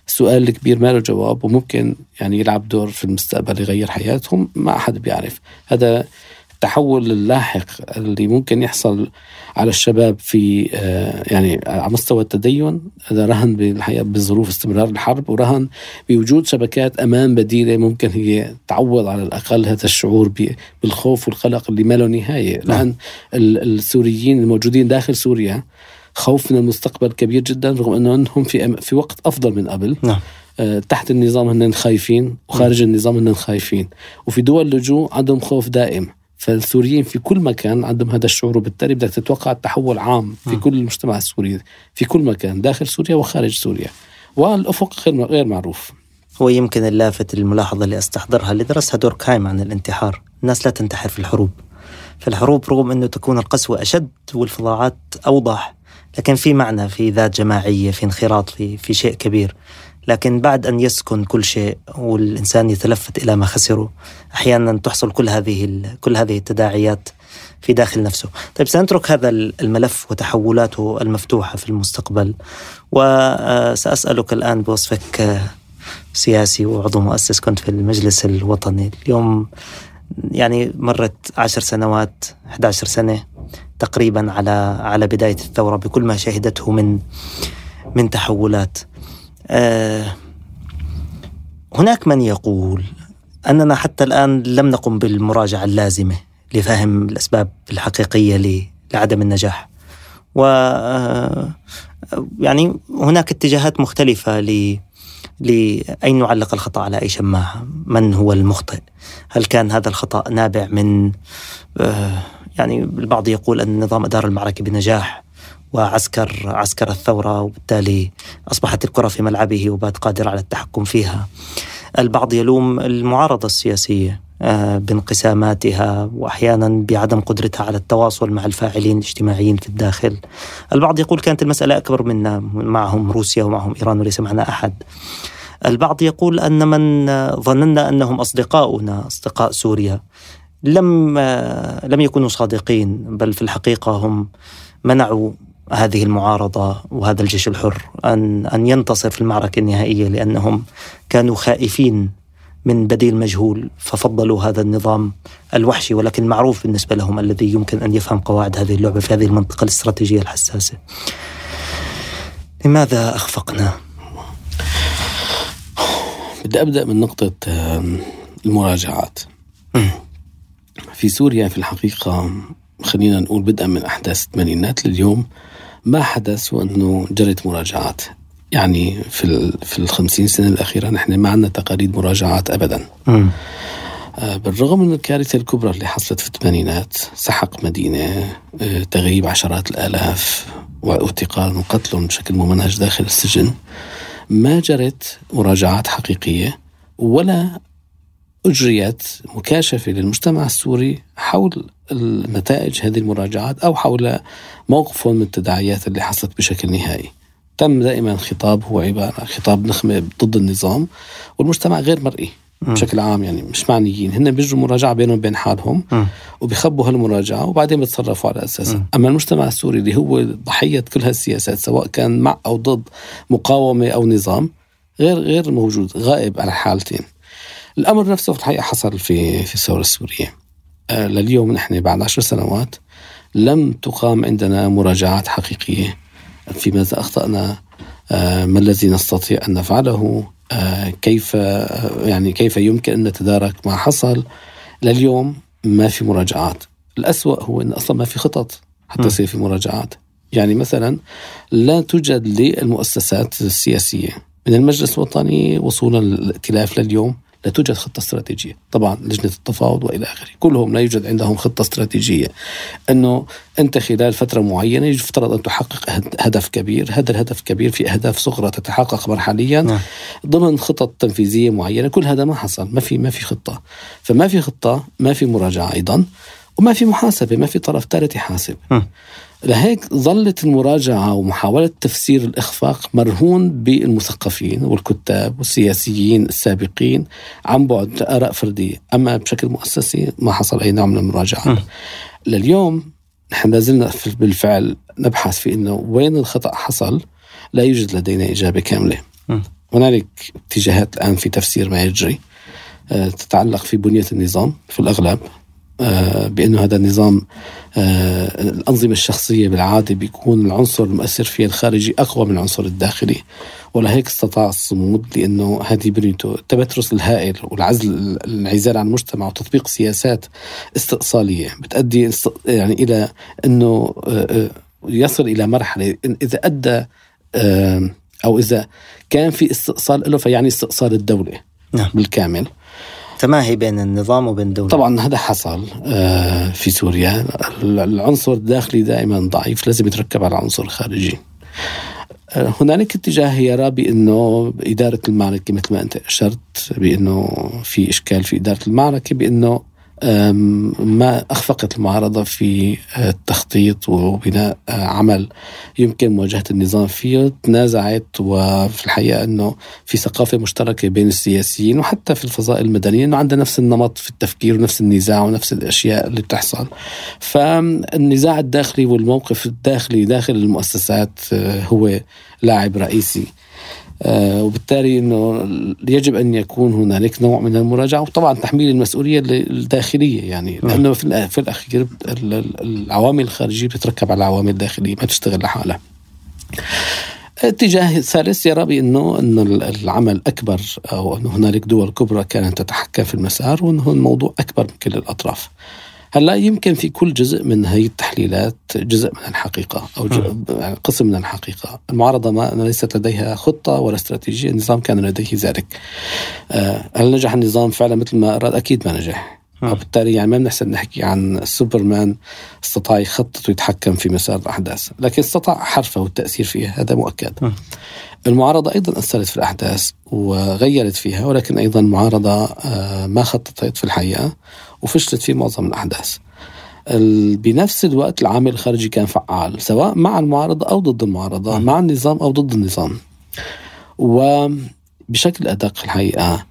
السؤال الكبير ما له جواب وممكن يعني يلعب دور في المستقبل يغير حياتهم ما أحد بيعرف. هذا التحول اللاحق اللي ممكن يحصل على الشباب في آه، يعني على مستوى التدين هذا رهن بالحقيقة بظروف استمرار الحرب ورهن بوجود شبكات أمان بديلة ممكن هي تعوض على الأقل هذا الشعور بالخوف والقلق اللي ما له نهاية. نعم. لأن السوريين الموجودين داخل سوريا خوف من المستقبل كبير جدا رغم انهم في في وقت أفضل من قبل. نعم. آه، تحت النظام هن خايفين وخارج النظام هن خايفين. وفي دول لجوء عندهم خوف دائم. فالسوريين في كل مكان عندهم هذا الشعور وبالتالي بدك تتوقع التحول عام في كل المجتمع السوري في كل مكان داخل سوريا وخارج سوريا. والأفق غير معروف. هو يمكن اللافت الملاحظة اللي أستحضرها اللي درسها دوركهايم عن الانتحار. الناس لا تنتحر في الحروب. في الحروب رغم أنه تكون القسوة أشد والفظاعات أوضح لكن في معنى في ذات جماعية في انخراط في, في شيء كبير. لكن بعد أن يسكن كل شيء والإنسان يتلفت إلى ما خسره أحيانا تحصل كل هذه كل هذه التداعيات في داخل نفسه. طيب سنترك هذا الملف وتحولاته المفتوحة في المستقبل وسأسألك الآن بوصفك سياسي وعضو مؤسس كنت في المجلس الوطني. اليوم يعني مرت عشر سنوات 11 سنة تقريبا على على بداية الثورة بكل ما شهدته من من تحولات. آه هناك من يقول أننا حتى الآن لم نقم بالمراجعة اللازمة لفهم الأسباب الحقيقية لعدم النجاح. و آه، يعني هناك اتجاهات مختلفة ل لأين نعلق الخطأ على أي شماعة؟ من هو المخطئ؟ هل كان هذا الخطأ نابع من آه، يعني البعض يقول أن النظام أدار المعركة بنجاح وعسكر عسكر الثورة وبالتالي أصبحت الكرة في ملعبه وبات قادر على التحكم فيها البعض يلوم المعارضة السياسية آه، بانقساماتها وأحيانا بعدم قدرتها على التواصل مع الفاعلين الاجتماعيين في الداخل. البعض يقول كانت المسألة أكبر منا معهم روسيا ومعهم إيران وليس معنا أحد. البعض يقول أن من ظننا أنهم أصدقاؤنا أصدقاء سوريا لم آه، لم يكونوا صادقين بل في الحقيقة هم منعوا هذه المعارضة وهذا الجيش الحر ان أن ينتصر في المعركة النهائية لأنهم كانوا خائفين من بديل مجهول ففضلوا هذا النظام الوحشي ولكن معروف بالنسبة لهم الذي يمكن أن يفهم قواعد هذه اللعبة في هذه المنطقة الاستراتيجية الحساسة. لماذا أخفقنا؟ بدي أبدأ من نقطة المراجعات. في سوريا في الحقيقة خلينا نقول بدءا من أحداث الثمانينات لليوم ما حدث وأنه جرت مراجعات يعني في في الخمسين سنة الأخيرة نحن ما عندنا تقاليد مراجعات أبدا م. آه، بالرغم من الكارثة الكبرى اللي حصلت في الثمانينات سحق مدينة آه، تغييب عشرات الآلاف واغتقال وقتل بشكل ممنهج داخل السجن ما جرت مراجعات حقيقية ولا أجريت مكاشفة للمجتمع السوري حول نتائج هذه المراجعات أو حول موقفهم من التداعيات اللي حصلت بشكل نهائي. تم دائما خطاب هو عبارة خطاب نخمة ضد النظام والمجتمع غير مرئي بشكل عام يعني مش معنيين. هن بيجروا مراجعة بينهم بين حالهم وبيخبوا هالمراجعة وبعدين بيتصرفوا على أساسها. أما المجتمع السوري اللي هو ضحية كل هالسياسات سواء كان مع أو ضد مقاومة أو نظام غير غير موجود غائب على حالتين. الأمر نفسه في الحقيقة حصل في في الثورة السورية. آه لليوم نحن بعد عشر سنوات لم تقام عندنا مراجعات حقيقية. في ماذا أخطأنا؟ آه، ما الذي نستطيع أن نفعله؟ آه، كيف آه، يعني كيف يمكن أن نتدارك ما حصل؟ لليوم ما في مراجعات. الأسوأ هو أن أصلا ما في خطط حتى يصير في مراجعات. يعني مثلا لا توجد للمؤسسات السياسية من المجلس الوطني وصولا للائتلاف لليوم لا توجد خطة استراتيجية. طبعا لجنة التفاوض وإلى آخره. كلهم لا يوجد عندهم خطة استراتيجية. أنه أنت خلال فترة معينة يفترض أن تحقق هدف كبير. هذا الهدف كبير في أهداف صغرى تتحقق مرحليا. نعم. ضمن خطط تنفيذية معينة. كل هذا ما حصل. ما في ما في خطة. فما في خطة ما في مراجعة أيضا. وما في محاسبة ما في طرف ثالث يحاسب. لهيك ظلت المراجعة ومحاولة تفسير الإخفاق مرهون بالمثقفين والكتاب والسياسيين السابقين عن بعد آراء فردية. أما بشكل مؤسسي ما حصل أي نوع من المراجعة. لليوم نحن لازلنا بالفعل نبحث في أنه وين الخطأ حصل. لا يوجد لدينا إجابة كاملة. هنالك اتجاهات الآن في تفسير ما يجري آه، تتعلق في بنية النظام في الأغلب. آه، بأنه هذا النظام آه، الأنظمة الشخصية بالعادة بيكون العنصر المؤثر فيها الخارجي أقوى من العنصر الداخلي ولهيك استطاع الصمود لأنه هذه بنيته التبترس الهائل والعزل الانعزال عن المجتمع وتطبيق سياسات استئصالية بتؤدي يعني إلى أنه آه، يصل إلى مرحلة إذا أدى أو إذا كان في استئصال له فيعني استئصال الدولة نعم. بالكامل تماهي بين النظام وبين الدولة؟ طبعا هذا حصل آه، في سوريا. العنصر الداخلي دائما ضعيف لازم يتركب على العنصر الخارجي آه، هنالك اتجاه يرى بأنه إدارة المعركة مثل ما أنت أشرت بأنه في إشكال في إدارة المعركة بأنه ما أخفقت المعارضة في التخطيط وبناء عمل يمكن مواجهة النظام فيه. تنازعت وفي الحقيقة أنه في ثقافة مشتركة بين السياسيين وحتى في الفضاء المدنية أنه عندنا نفس النمط في التفكير ونفس النزاع ونفس الأشياء اللي بتحصل. فالنزاع الداخلي والموقف الداخلي داخل المؤسسات هو لاعب رئيسي. آه، وبالتالي إنه يجب أن يكون هنالك نوع من المراجعة وطبعا تحميل المسؤولية الداخلية يعني. لأنه في الأخير العوامل الخارجية بتتركب على العوامل الداخلية ما تشتغل لحالها. اتجاه ثالث يرى بانه إنه العمل أكبر أو إنه هنالك دول كبرى كانت تتحكم في المسار وإنه الموضوع أكبر من كل الأطراف. هلا يمكن في كل جزء من هذه التحليلات جزء من الحقيقة أو يعني قسم من الحقيقة. المعارضة ما ليست لديها خطة ولا استراتيجية النظام كان لديه ذلك. آه، هل نجح النظام فعلا مثل ما أراد؟ أكيد ما نجح. وبالتالي يعني ما بنحسن نحكي عن سوبرمان استطاع يخطط ويتحكم في مسار الأحداث لكن استطاع حرفه والتأثير فيها هذا مؤكد. المعارضة أيضا أثرت في الأحداث وغيرت فيها ولكن أيضا المعارضة آه، ما خططت في الحقيقة. وفشلت في معظم الأحداث. بنفس الوقت العامل الخارجي كان فعال سواء مع المعارضة أو ضد المعارضة مع النظام أو ضد النظام. وبشكل أدق الحقيقة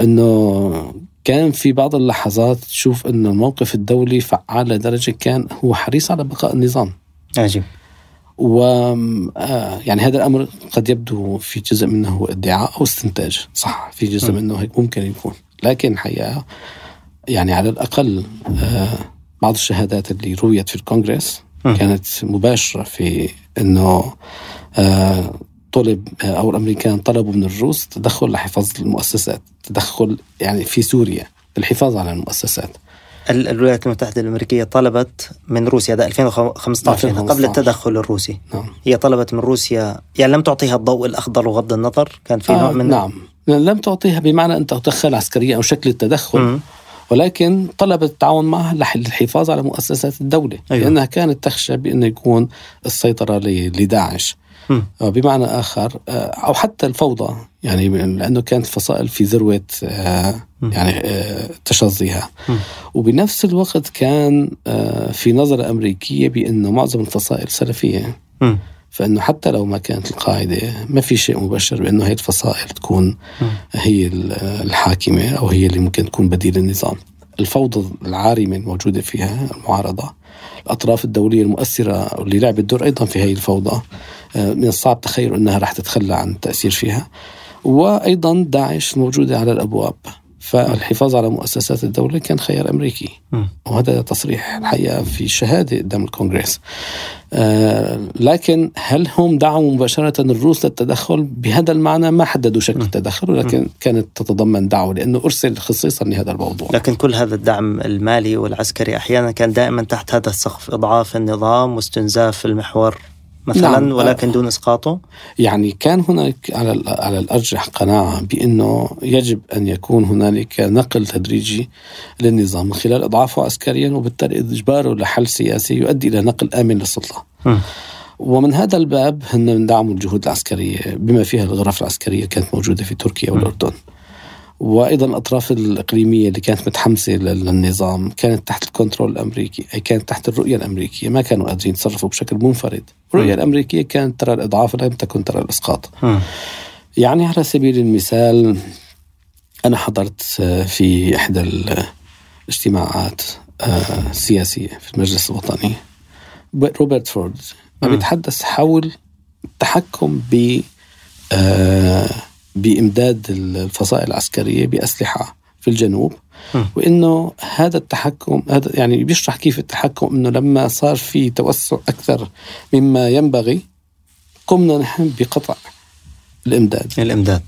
أنه كان في بعض اللحظات تشوف أنه الموقف الدولي فعال لدرجة كان هو حريص على بقاء النظام. عجيب. و آه، يعني هذا الأمر قد يبدو في جزء منه ادعاء أو استنتاج صح في جزء منه هيك ممكن يكون. لكن الحقيقة يعني على الأقل آه، بعض الشهادات اللي رويت في الكونغرس كانت مباشرة في أنه آه، طلب آه، أو الأمريكان طلبوا من الروس تدخل لحفظ المؤسسات تدخل يعني في سوريا للحفاظ على المؤسسات. الولايات المتحدة الأمريكية طلبت من روسيا هذا 2015 قبل التدخل الروسي. نعم. هي طلبت من روسيا يعني لم تعطيها الضوء الأخضر وغض النظر؟ كان في نوع من نعم. لم تعطيها بمعنى أن تدخل عسكريا أو شكل التدخل. م. ولكن طلبت التعاون معها للحفاظ على مؤسسات الدولة أيوة. لأنها كانت تخشى بأنه يكون السيطرة لداعش م. بمعنى آخر آه، أو حتى الفوضى يعني لأنه كانت الفصائل في ذروة آه، يعني آه، تشظيها وبنفس الوقت كان في نظرة أمريكية بأنه معظم الفصائل سلفية م. فإنه حتى لو ما كانت القاعدة ما في شيء مبشر بإنه هي الفصائل تكون هي الحاكمة أو هي اللي ممكن تكون بديل النظام. الفوضى العارمة الموجودة فيها المعارضة الأطراف الدولية المؤثرة واللي لعبت دور أيضا في هذه الفوضى آه، من الصعب تخيل إنها راح تتخلى عن التاثير فيها. وأيضا داعش موجودة على الأبواب فالحفاظ على مؤسسات الدولة كان خيار أمريكي. وهذا تصريح الحقيقة في شهادة قدام الكونغرس. آه لكن هل هم دعموا مباشرة الروس للتدخل؟ بهذا المعنى ما حددوا شكل التدخل ولكن كانت تتضمن دعوة لأنه أرسل خصيصا لهذا الموضوع. لكن كل هذا الدعم المالي والعسكري أحيانا كان دائما تحت هذا السقف إضعاف النظام واستنزاف المحور. مثلا نعم. ولكن دون إسقاطه؟ يعني كان هناك على على الأرجح قناعة بأنه يجب أن يكون هنالك نقل تدريجي للنظام من خلال إضعافه عسكريا وبالتالي إجباره لحل سياسي يؤدي إلى نقل آمن للسلطة. م. ومن هذا الباب هن دعموا الجهود العسكرية بما فيها الغرف العسكرية كانت موجودة في تركيا والأردن. وأيضا الأطراف الإقليمية اللي كانت متحمسة للنظام كانت تحت الكنترول الأمريكي أي كانت تحت الرؤية الأمريكية. ما كانوا قادرين يتصرفوا بشكل منفرد. الرؤية الأمريكية كانت ترى الإضعاف لم تكن ترى الإسقاط. يعني على سبيل المثال أنا حضرت في إحدى الاجتماعات السياسية في المجلس الوطني. روبرت فورد. بيتحدث حول التحكم ب بإمداد الفصائل العسكرية بأسلحة في الجنوب وإنه هذا التحكم هذا يعني بيشرح كيف التحكم إنه لما صار في توسع أكثر مما ينبغي قمنا نحن بقطع الإمداد. الإمداد.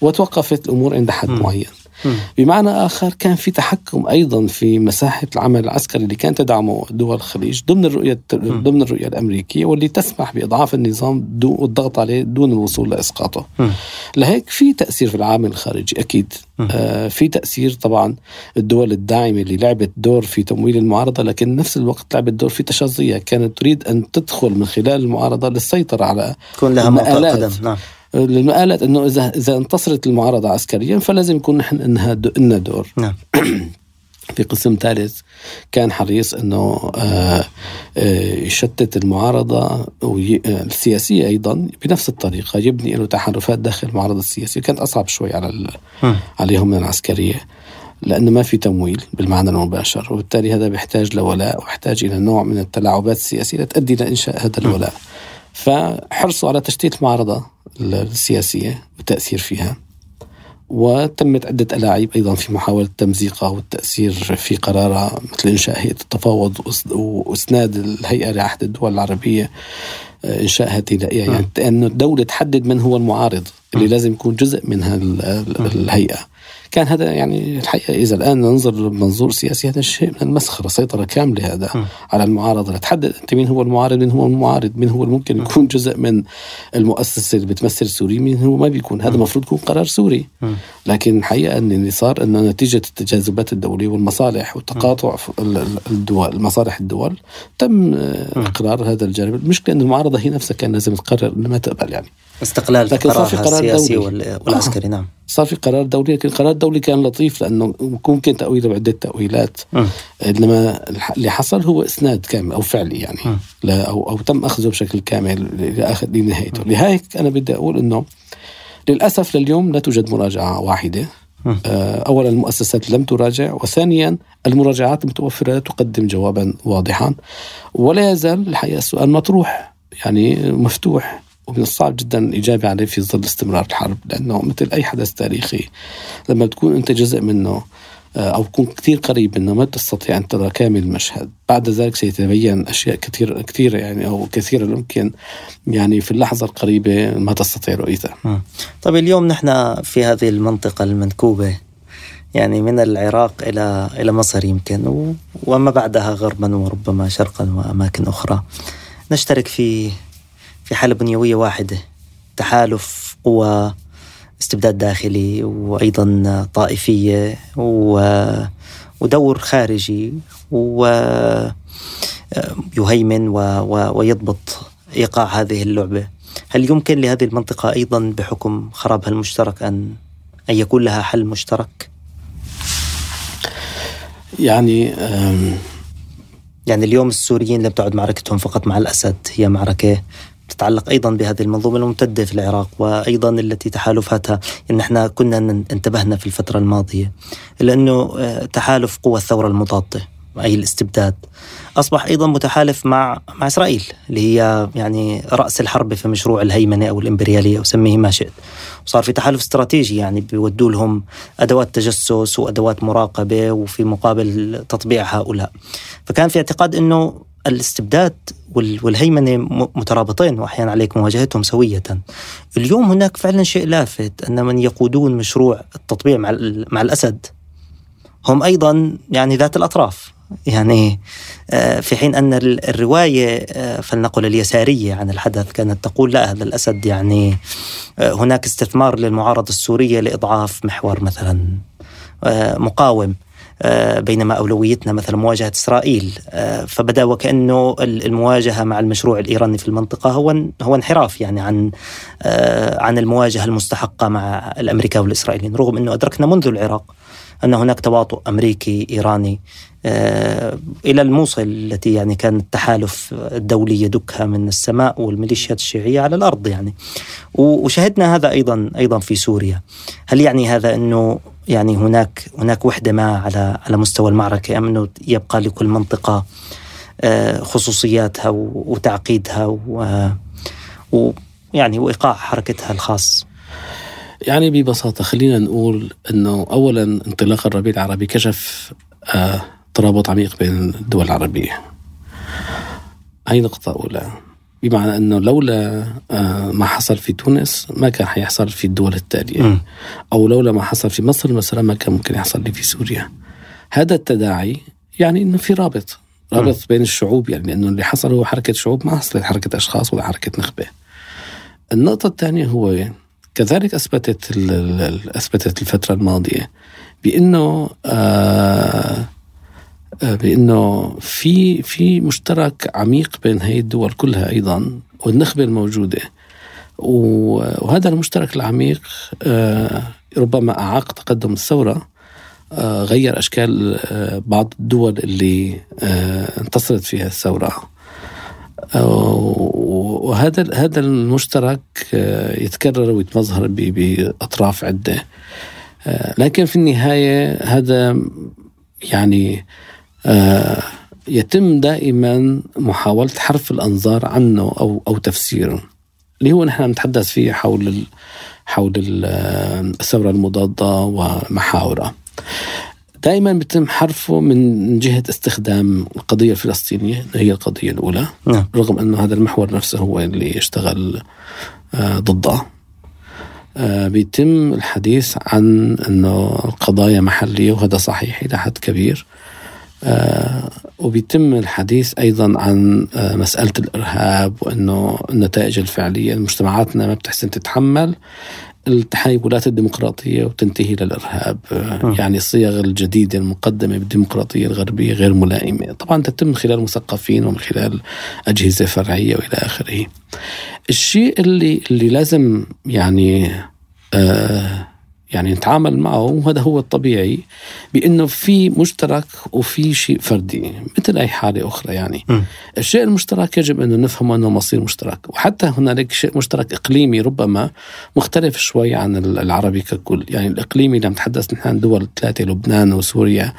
وتوقفت الأمور عند حد معين. بمعنى آخر كان في تحكم أيضا في مساحة العمل العسكري اللي كان تدعمه دول الخليج ضمن الرؤية ضمن الرؤية الأمريكية واللي تسمح بإضعاف النظام والضغط عليه دون الوصول لإسقاطه. لهيك في تأثير في العامل الخارجي أكيد. آه في تأثير طبعا الدول الداعمة اللي لعبت دور في تمويل المعارضة لكن نفس الوقت لعبت دور في تشظيها كانت تريد أن تدخل من خلال المعارضة للسيطرة على تكون لها قدم. نعم. للمقالات إنه اذا إذا انتصرت المعارضة عسكريا فلازم يكون نحن إنها لنا دور. نعم. في قسم ثالث كان حريص إنه آه، آه، يشتت المعارضة السياسية أيضا بنفس الطريقة يبني له تحالفات داخل المعارضة السياسية. كانت أصعب شوي على عليهم من العسكرية لأنه ما في تمويل بالمعنى المباشر وبالتالي هذا بيحتاج لولاء ويحتاج إلى نوع من التلاعبات السياسية لتؤدي لإنشاء هذا الولاء. فحرصوا على تشتيت المعارضة. السياسية والتاثير فيها وتمت عدة ألاعيب أيضا في محاولة تمزيقها والتأثير في قرارها مثل إنشاء هيئة التفاوض وإسناد الهيئة لعهد الدول العربية آه، إنشاء هذه الهيئة. يعني أن الدولة تحدد من هو المعارض اللي لازم يكون جزء من الهيئة. كان هذا يعني الحقيقة إذا الآن ننظر بمنظور سياسي هذا شيء من المسخرة سيطرة كاملة هذا م. على المعارضة. لتحدد أنت مين هو المعارض مين هو المعارض مين هو ممكن يكون جزء من المؤسسة اللي بتمثل سوري مين هو ما بيكون. هذا المفروض يكون قرار سوري. م. لكن الحقيقة أن اللي صار انه نتيجة التجاذبات الدولية والمصالح وتقاطع الدول مصالح الدول تم إقرار هذا الجانب. المشكلة أن المعارضة هي نفسها كان لازم تقرر انها ما تقبل يعني. استقلال لكن صار في قرار السياسي دولي. والعسكري آه. نعم. صار في قرار دولي لكن القرار الدولي كان لطيف لأنه ممكن تأويله بعده تاويلات م. إنما اللي حصل هو إسناد كامل أو فعلي يعني. لا أو أو تم أخذه بشكل كامل لاخر لنهايته. لهيك أنا بدي أقول إنه للأسف لليوم لا توجد مراجعة واحدة. آه، اولا المؤسسات لم تراجع وثانيا المراجعات المتوفره لا تقدم جوابا واضحا. ولا يزال الحقيقة السؤال مطروح يعني مفتوح. ومن الصعب جدا الإجابة عليه في ظل استمرار الحرب لأنه مثل أي حدث تاريخي لما تكون أنت جزء منه آه، أو تكون كثير قريب منه ما تستطيع أن ترى كامل المشهد. بعد ذلك سيتبين أشياء كثير كثيرة يعني أو كثيرة يمكن يعني في اللحظة القريبة ما تستطيع رؤيتها. طيب اليوم نحن في هذه المنطقة المنكوبة يعني من العراق إلى إلى مصر يمكن وما بعدها غربا وربما شرقا وأماكن أخرى. نشترك في في حالة بنيوية واحدة تحالف قوى استبداد داخلي وأيضا طائفية ودور خارجي ويهيمن ويضبط إيقاع هذه اللعبة هل يمكن لهذه المنطقة أيضا بحكم خرابها المشترك أن أن يكون لها حل مشترك؟ يعني يعني اليوم السوريين لم تعد معركتهم فقط مع الأسد هي معركة تتعلق أيضا بهذه المنظومة الممتدة في العراق وأيضا التي تحالفاتها إن إحنا كنا انتبهنا في الفترة الماضية إلا إنه آه، تحالف قوى الثورة المضادة أي الاستبداد. أصبح أيضا متحالف مع مع إسرائيل اللي هي يعني رأس الحرب في مشروع الهيمنة أو الإمبريالية أو سميه ما شئت. وصار في تحالف استراتيجي يعني بيودوا لهم أدوات تجسس وأدوات مراقبة وفي مقابل تطبيع هؤلاء. فكان في اعتقاد إنه الاستبداد والهيمنة مترابطين وأحيانا عليك مواجهتهم سوية. اليوم هناك فعلا شيء لافت أن من يقودون مشروع التطبيع مع, مع الأسد هم أيضا يعني ذات الأطراف. يعني آه، في حين أن الرواية آه، فلنقل اليسارية عن الحدث كانت تقول لا هذا الأسد يعني آه، هناك استثمار للمعارضة السورية لإضعاف محور مثلا مقاوم. بينما أولويتنا مثلا مواجهة إسرائيل. آه، فبدأ وكأنه المواجهة مع المشروع الإيراني في المنطقة هو هو انحراف يعني عن آه، عن المواجهة المستحقة مع الأمريكا والإسرائيليين رغم أنه أدركنا منذ العراق أن هناك تواطؤ أمريكي إيراني إلى الموصل التي يعني كان التحالف الدولي يدكها من السماء والميليشيات الشيعية على الأرض يعني. وشهدنا هذا أيضا أيضا في سوريا. هل يعني هذا أنه يعني هناك هناك وحدة ما على على مستوى المعركة أم أنه يبقى لكل منطقة آه، خصوصياتها وتعقيدها ويعني وإيقاع حركتها الخاص؟ يعني ببساطة خلينا نقول إنه اولا انطلاق الربيع العربي كشف آه، ترابط عميق بين الدول العربية. هي نقطة أولى. بمعنى إنه لولا آه، ما حصل في تونس ما كان حيحصل في الدول التالية. أو لولا ما حصل في مصر مثلا ما كان ممكن يحصل لي في سوريا. هذا التداعي يعني إنه في رابط. رابط. بين الشعوب يعني لأنه اللي حصل هو حركة شعوب ما حصلت حركة أشخاص ولا حركة نخبة. النقطة الثانية هو كذلك أثبتت أثبتت الفترة الماضية بأنه آه آه، بأنه في في مشترك عميق بين هي الدول كلها أيضا والنخبة الموجودة. وهذا المشترك العميق آه، ربما أعاق تقدم الثورة غير أشكال آه، بعض الدول اللي انتصرت فيها الثورة. وهذا هذا المشترك يتكرر ويتمظهر بأطراف عدة. لكن في النهاية هذا يعني يتم دائما محاولة حرف الأنظار عنه أو أو تفسيره. اللي هو نحن نتحدث فيه حول حول الثورة المضادة ومحاورها. دائما بيتم حرفه من جهة استخدام القضية الفلسطينية هي القضية الأولى نعم. رغم أنه هذا المحور نفسه هو اللي يشتغل آه، ضده. آه، بيتم الحديث عن أنه القضايا محلية وهذا صحيح إلى حد كبير. آه، وبيتم الحديث أيضا عن مسألة الإرهاب وإنه النتائج الفعلية مجتمعاتنا ما بتحسن تتحمل. التحيبات الديمقراطية وتنتهي للإرهاب آه. يعني الصيغ الجديدة المقدمة بالديمقراطية الغربية غير ملائمة. طبعا تتم من خلال مثقفين ومن خلال أجهزة فرعية وإلى آخره. الشيء اللي اللي لازم يعني آه يعني نتعامل معه وهذا هو الطبيعي بأنه في مشترك وفي شيء فردي مثل أي حالة أخرى يعني. م. الشيء المشترك يجب أنه نفهمه أنه مصير مشترك. وحتى هنالك شيء مشترك إقليمي ربما مختلف شوي عن العربي ككل. يعني الإقليمي لما نتحدث نحن عن دول ثلاثة لبنان وسوريا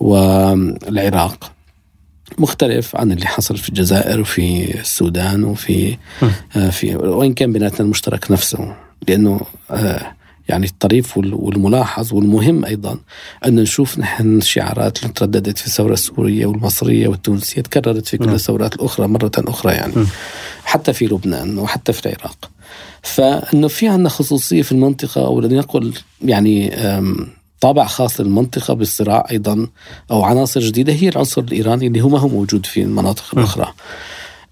والعراق. مختلف عن اللي حصل في الجزائر وفي السودان وفي آه في وين كان بيناتنا المشترك نفسه. لأنه آه يعني الطريف والملاحظ والمهم أيضا أن نشوف نحن الشعارات اللي ترددت في الثورة السورية والمصرية والتونسية تكررت في كل. الثورات الأخرى مرة أخرى يعني حتى في لبنان وحتى في العراق. فإنه في عندنا خصوصية في المنطقة أو لنقل يعني طابع خاص للمنطقة بالصراع أيضا أو عناصر جديدة هي العنصر الإيراني اللي هو ما هو موجود في المناطق الأخرى.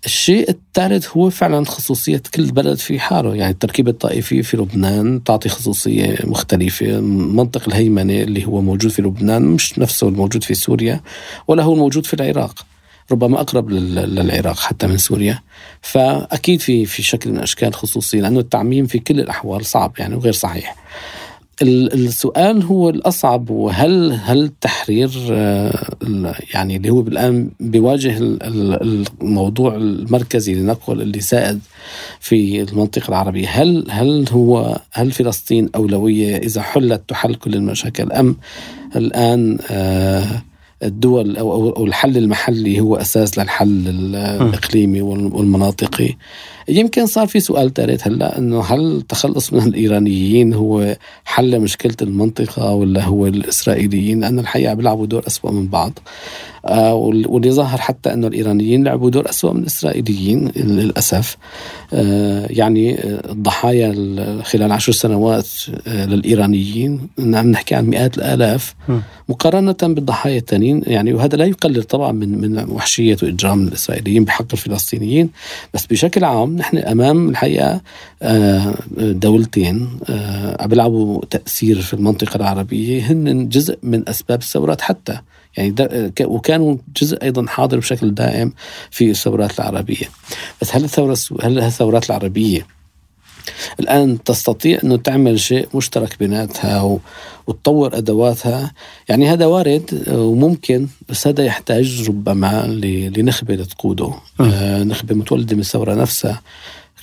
الشيء الثالث هو فعلا خصوصية كل بلد في حاله. يعني التركيبة الطائفية في لبنان تعطي خصوصية مختلفة. منطق الهيمنة اللي هو موجود في لبنان مش نفسه الموجود في سوريا ولا هو الموجود في العراق. ربما أقرب للعراق حتى من سوريا. فأكيد في في شكل من أشكال خصوصية لأنه التعميم في كل الأحوال صعب يعني وغير صحيح. السؤال هو الأصعب وهل هل التحرير آه، يعني اللي هو الان بيواجه الموضوع المركزي لنقل اللي سائد في المنطقة العربية هل هل هو هل فلسطين أولوية؟ إذا حلت تحل كل المشاكل أم الآن آه الدول أو الحل المحلي هو أساس للحل الإقليمي والمناطقي. يمكن صار في سؤال ثالث هلأ إنه هل التخلص من الإيرانيين هو حل مشكلة المنطقة ولا هو الإسرائيليين؟ لأن الحقيقة بيلعبوا دور اسوء من بعض. واللي ظهر حتى إنه الإيرانيين لعبوا دور اسوء من الإسرائيليين للأسف. آه، يعني الضحايا خلال عشر سنوات آه، للإيرانيين عم نحكي عن مئات الآلاف. مقارنة بالضحايا الثانيين يعني وهذا لا يقلل طبعا من من وحشية وإجرام الإسرائيليين بحق الفلسطينيين. بس بشكل عام نحن أمام الحقيقة دولتين عم بيلعبوا تأثير في المنطقة العربية هن جزء من أسباب الثورات حتى. يعني وكانوا جزء أيضا حاضر بشكل دائم في الثورات العربية. بس هل الثورة هل الثورات العربية الآن تستطيع انه تعمل شيء مشترك بيناتها وتطور أدواتها؟ يعني هذا وارد وممكن بس هذا يحتاج ربما لنخبة لتقوده. آه نخبة متولدة من الثورة نفسها.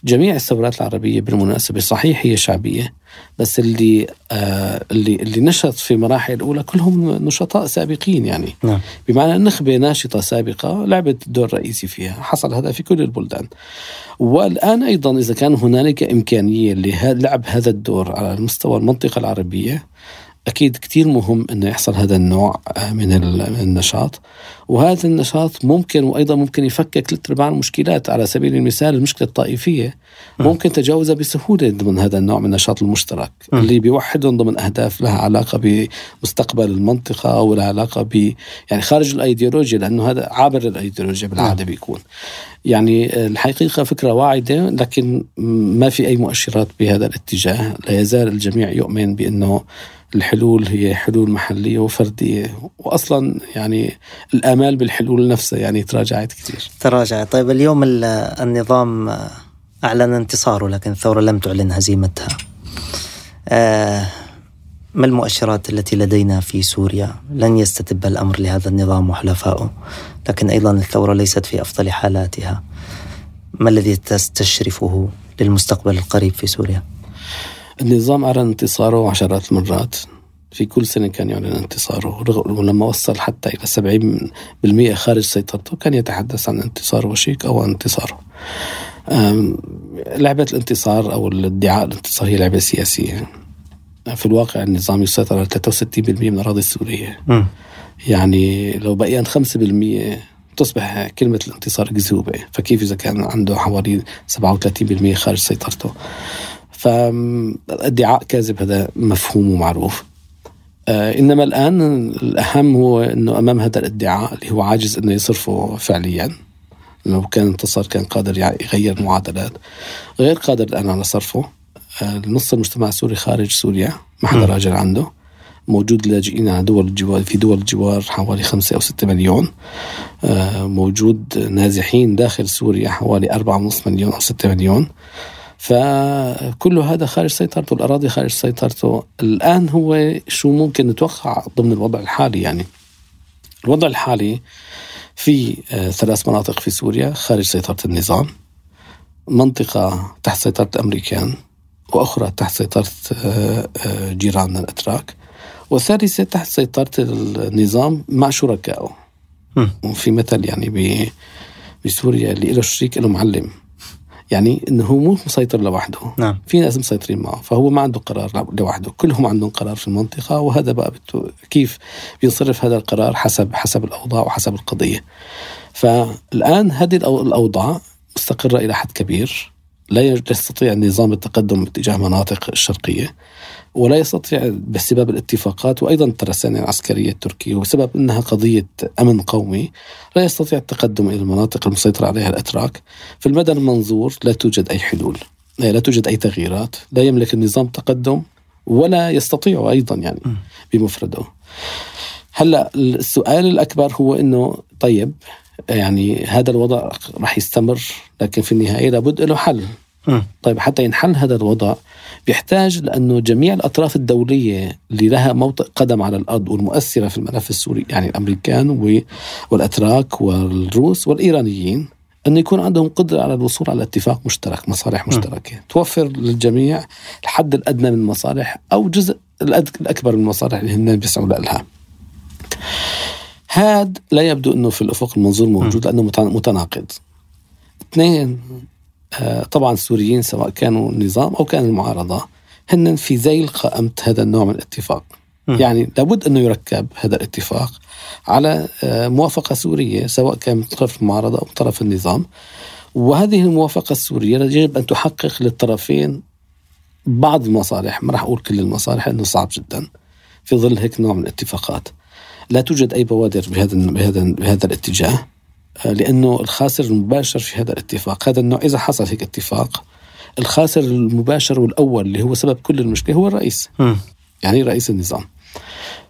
جميع الثورات العربية بالمناسبة صحيح هي شعبية بس اللي آه اللي اللي نشط في مراحل الأولى كلهم نشطاء سابقين يعني نعم. بمعنى النخبة ناشطة سابقة لعبت دور رئيسي فيها حصل هذا في كل البلدان والآن أيضا إذا كان هنالك إمكانية للعب هذا الدور على المستوى المنطقة العربية أكيد كتير مهم أنه يحصل هذا النوع آه، من النشاط. وهذا النشاط ممكن وأيضا ممكن يفكك ثلاث أرباع المشكلات. على سبيل المثال المشكلة الطائفية ممكن تجاوزها بسهولة ضمن هذا النوع من النشاط المشترك. اللي بيوحدهم ضمن أهداف لها علاقة بمستقبل المنطقة أو لها علاقة ب يعني خارج الأيديولوجيا لأنه هذا عابر الأيديولوجيا بالعادة بيكون. يعني الحقيقة فكرة واعدة لكن ما في أي مؤشرات بهذا الاتجاه. لا يزال الجميع يؤمن بأنه الحلول هي حلول محلية وفردية. واصلا يعني الآمال بالحلول نفسها يعني تراجعت كثير. تراجعت. طيب اليوم النظام أعلن انتصاره لكن الثورة لم تعلن هزيمتها. آه ما المؤشرات التي لدينا في سوريا؟ لن يستتب الأمر لهذا النظام وحلفائه لكن أيضا الثورة ليست في أفضل حالاتها. ما الذي تستشرفه للمستقبل القريب في سوريا؟ النظام أعلن انتصاره عشرات المرات. في كل سنة كان يعلن انتصاره. ولما وصل حتى إلى 70% خارج سيطرته كان يتحدث عن انتصار وشيك أو عن انتصاره لعبة الانتصار أو الادعاء الانتصار هي لعبة سياسية. في الواقع النظام يسيطر على 63% من الأراضي السورية. م. يعني لو بقي 5% تصبح كلمة الانتصار كذوبة فكيف إذا كان عنده حوالي 37% خارج سيطرته؟ فالادعاء كاذب هذا مفهوم ومعروف آه إنما الآن الأهم هو إنه أمام هذا الادعاء اللي هو عاجز إنه يصرفه فعليا لو كان انتصر كان قادر يغير معادلات. غير قادر الآن على صرفه آه نص المجتمع السوري خارج سوريا ما حدا راجل عنده. موجود لاجئين على دول الجوار في دول الجوار حوالي خمسة أو ستة مليون. آه موجود نازحين داخل سوريا حوالي أربعة ونصف مليون أو ستة مليون. فكل هذا خارج سيطرته الأراضي خارج سيطرته. الآن هو شو ممكن نتوقع ضمن الوضع الحالي يعني. الوضع الحالي في آه، ثلاث مناطق في سوريا خارج سيطرة النظام منطقة تحت سيطرة الأمريكان وأخرى تحت سيطرة آه، آه، جيراننا الأتراك وثالثة تحت سيطرة النظام مع شركائه. وفي مثل يعني بسوريا اللي له شريك له معلم. يعني إنه هو مو مسيطر لوحده. نعم. في ناس مسيطرين معه فهو ما عنده قرار لوحده. كلهم عندهم قرار في المنطقة وهذا بقى كيف بينصرف هذا القرار حسب حسب الأوضاع وحسب القضية. فالآن هذه الأوضاع مستقرة إلى حد كبير. لا يستطيع النظام التقدم باتجاه مناطق الشرقية. ولا يستطيع بسبب الاتفاقات وأيضا الترسانه العسكرية التركية وبسبب إنها قضية أمن قومي لا يستطيع التقدم إلى المناطق المسيطرة عليها الأتراك. في المدى المنظور لا توجد أي حلول لا توجد أي تغييرات لا يملك النظام تقدم ولا يستطيع أيضا يعني بمفرده. هلأ السؤال الأكبر هو إنه طيب يعني هذا الوضع راح يستمر لكن في النهاية لابد له حل. طيب حتى ينحل هذا الوضع بيحتاج لأنه جميع الأطراف الدولية اللي لها موطئ قدم على الأرض والمؤثرة في الملف السوري يعني الأمريكان والأتراك والروس والإيرانيين انه يكون عندهم قدرة على الوصول على اتفاق مشترك، مصالح مشتركة، توفر للجميع الحد الأدنى من المصالح أو جزء الأكبر من المصالح اللي هن بيسعوا لها. هذا لا يبدو إنه في الأفق المنظور موجود لأنه متناقض. اثنين طبعا السوريين سواء كانوا النظام أو كان المعارضة هن في ذيل قائمة هذا النوع من الاتفاق. م. يعني لابد أنه يركب هذا الاتفاق على آه، موافقة سورية سواء كان من طرف المعارضة أو طرف النظام. وهذه الموافقة السورية يجب أن تحقق للطرفين بعض المصالح، ما راح أقول كل المصالح لأنه صعب جدا في ظل هيك نوع من الاتفاقات. لا توجد أي بوادر بهذا بهذا بهذا الاتجاه آه، لأنه الخاسر المباشر في هذا الاتفاق. هذا النوع إذا حصل هيك اتفاق الخاسر المباشر والأول اللي هو سبب كل المشكلة هو الرئيس. م. يعني رئيس النظام؟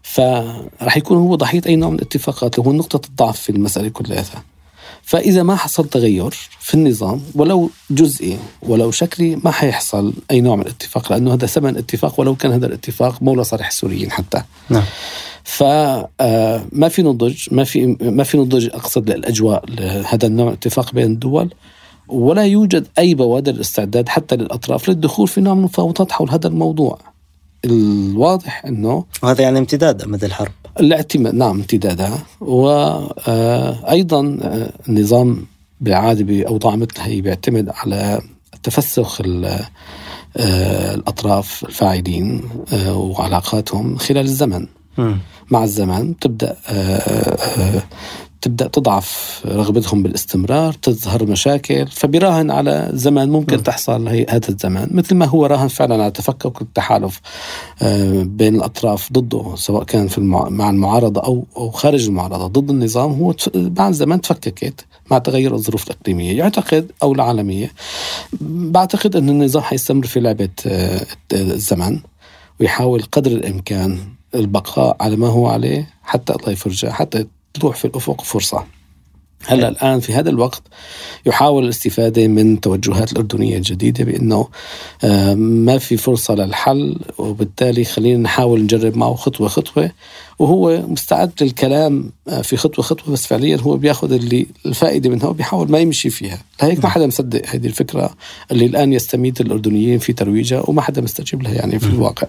فراح يكون هو ضحيه أي نوع من الاتفاقات اللي هو نقطة الضعف في المسألة كلها. فإذا ما حصل تغير في النظام ولو جزئي ولو شكلي ما حيحصل أي نوع من الاتفاق لأنه هذا ثمن اتفاق ولو كان هذا الاتفاق مو لصالح السوريين حتى. نعم. فما آه، في نضج ما في ما في نضج أقصد للأجواء هذا النوع الاتفاق بين الدول. ولا يوجد أي بوادر استعداد حتى للأطراف للدخول في نوع من المفاوضات حول هذا الموضوع. الواضح إنه وهذا يعني امتداد مدى الحرب؟ الاعتماد نعم امتدادها وأيضا آه، النظام بالعاده باوضاع مثل هي بيعتمد على تفسخ آه، الأطراف الفاعلين وعلاقاتهم خلال الزمن. مع الزمن تبدأ آه، آه، تبدأ تضعف رغبتهم بالاستمرار تظهر مشاكل فبراهن على زمن ممكن م. تحصل هي هذا الزمان. مثل ما هو راهن فعلا على تفكك التحالف آه، بين الأطراف ضده سواء كان في المع... مع المعارضة أو أو خارج المعارضة. ضد النظام هو مع الزمن تفككت مع تغير الظروف الإقليمية. يعتقد أو العالمية بعتقد أن النظام حيستمر في لعبة الزمن ويحاول قدر الإمكان البقاء على ما هو عليه حتى الله يفرجه حتى تروح في الأفق فرصة. هلأ الآن في هذا الوقت يحاول الاستفادة من توجهات الأردنية الجديدة بأنه آه، ما في فرصة للحل وبالتالي خلينا نحاول نجرب معه خطوة خطوة. وهو مستعد للكلام آه، في خطوة خطوة بس فعليا هو بياخذ اللي الفائدة منها وبيحاول ما يمشي فيها. لهيك ما حدا مصدق هذه الفكرة اللي الآن يستميت الأردنيين في ترويجها وما حدا مستجيب لها يعني في الواقع.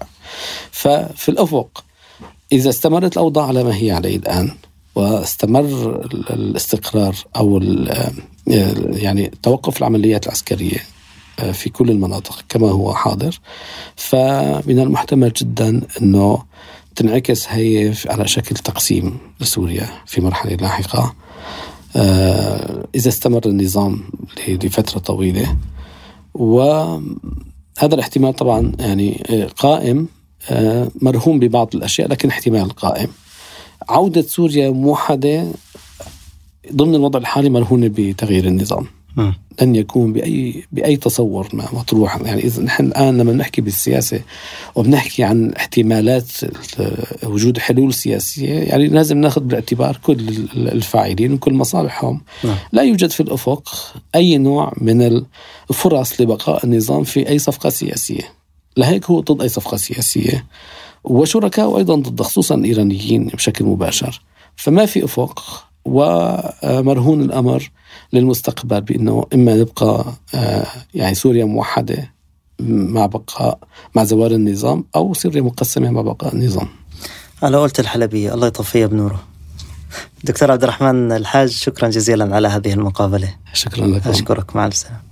ففي الأفق إذا استمرت الأوضاع على ما هي عليه الآن واستمر الاستقرار أو يعني توقف العمليات العسكرية آه، في كل المناطق كما هو حاضر. فمن المحتمل جدا إنه تنعكس هي على شكل تقسيم لسوريا في مرحلة لاحقة. آه، إذا استمر النظام لفترة طويلة. وهذا الاحتمال طبعا يعني آه، قائم مرهون ببعض الأشياء لكن احتمال قائم. عودة سوريا موحدة ضمن الوضع الحالي مرهونة بتغيير النظام. م. لن يكون باي بأي تصور ما مطروح. يعني إذا نحن الآن لما نحكي بالسياسة وبنحكي عن احتمالات وجود حلول سياسية يعني لازم ناخذ بالاعتبار كل الفاعلين وكل مصالحهم. م. لا يوجد في الأفق أي نوع من الفرص لبقاء النظام في أي صفقة سياسية. لهيك هو ضد أي صفقة سياسية. وشركاء أيضا ضد خصوصا الإيرانيين بشكل مباشر. فما في أفق ومرهون الأمر للمستقبل بأنه إما نبقى آه، يعني سوريا موحدة مع بقاء مع زوال النظام أو سوريا مقسمة مع بقاء النظام. على قولة الحلبية الله يطفيها بنوره. دكتور عبد الرحمن الحاج شكرا جزيلا على هذه المقابلة. شكرا لك أشكرك مع السلامة.